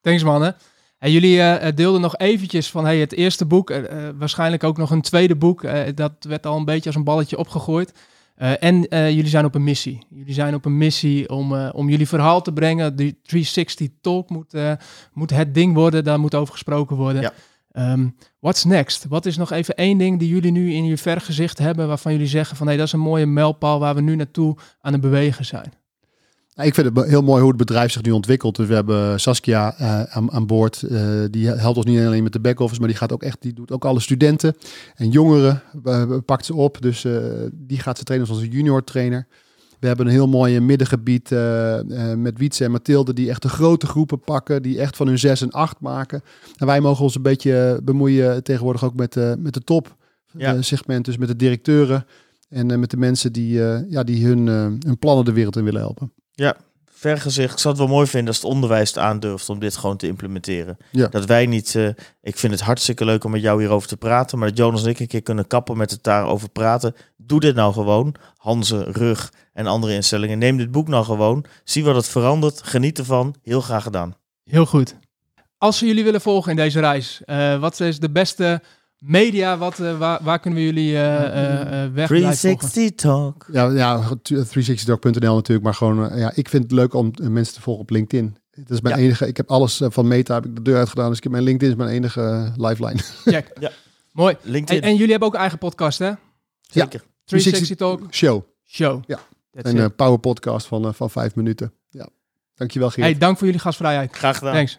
Thanks mannen. En jullie eh, deelden nog eventjes van hey, het eerste boek, eh, eh, waarschijnlijk ook nog een tweede boek. Eh, dat werd al een beetje als een balletje opgegooid. Eh, en eh, jullie zijn op een missie. Jullie zijn op een missie om, eh, om jullie verhaal te brengen. Die 360 Talk moet, eh, moet het ding worden, daar moet over gesproken worden. Ja. Ehm, what's next? Wat is nog even één ding die jullie nu in je vergezicht hebben, waarvan jullie zeggen van hey, dat is een mooie mijlpaal waar we nu naartoe aan het bewegen zijn? Nou, ik vind het heel mooi hoe het bedrijf zich nu ontwikkelt. Dus we hebben Saskia eh, aan, aan boord. eh, die helpt ons niet alleen met de back-office, maar die gaat ook echt, die doet ook alle studenten en jongeren, eh, pakt ze op. Dus die gaat ze trainen als onze junior trainer. We hebben een heel mooi middengebied met Wietse en Mathilde, die echt de grote groepen pakken, die echt van hun zes en acht maken. En wij mogen ons een beetje bemoeien tegenwoordig ook met, met de top Ja. segment, dus met de directeuren en met de mensen die, ja, die hun, hun plannen de wereld in willen helpen. Vergezicht, ik zou het wel mooi vinden als het onderwijs het aandurft om dit gewoon te implementeren. Ja. Dat wij niet, eh, ik vind het hartstikke leuk om met jou hierover te praten, maar dat Jonas en ik een keer kunnen kappen met het daarover praten. Doe dit nou gewoon. Hanze, Rug en andere instellingen. Neem dit boek nou gewoon. Zie wat het verandert. Geniet ervan. Heel graag gedaan. Heel goed. Als we jullie willen volgen in deze reis, eh, wat is de beste media? Wat, eh, waar, waar kunnen we jullie eh eh, eh, weg blijven volgen? 360 Talk. Ja, ja 360doc.nl natuurlijk, maar gewoon, ja, ik vind het leuk om mensen te volgen op LinkedIn. Dat is mijn Ja. enige, ik heb alles van Meta, heb ik de deur uitgedaan, dus ik heb mijn LinkedIn is mijn enige lifeline. Check. Ja. Mooi. En, LinkedIn. en jullie hebben ook een eigen podcast, hè? Zeker. 360 Talk Show, Show. Ja. That's een it. power podcast van, van vijf minuten. Ja, dankjewel Geert. Hey, dank voor jullie gastvrijheid. Graag gedaan. Thanks.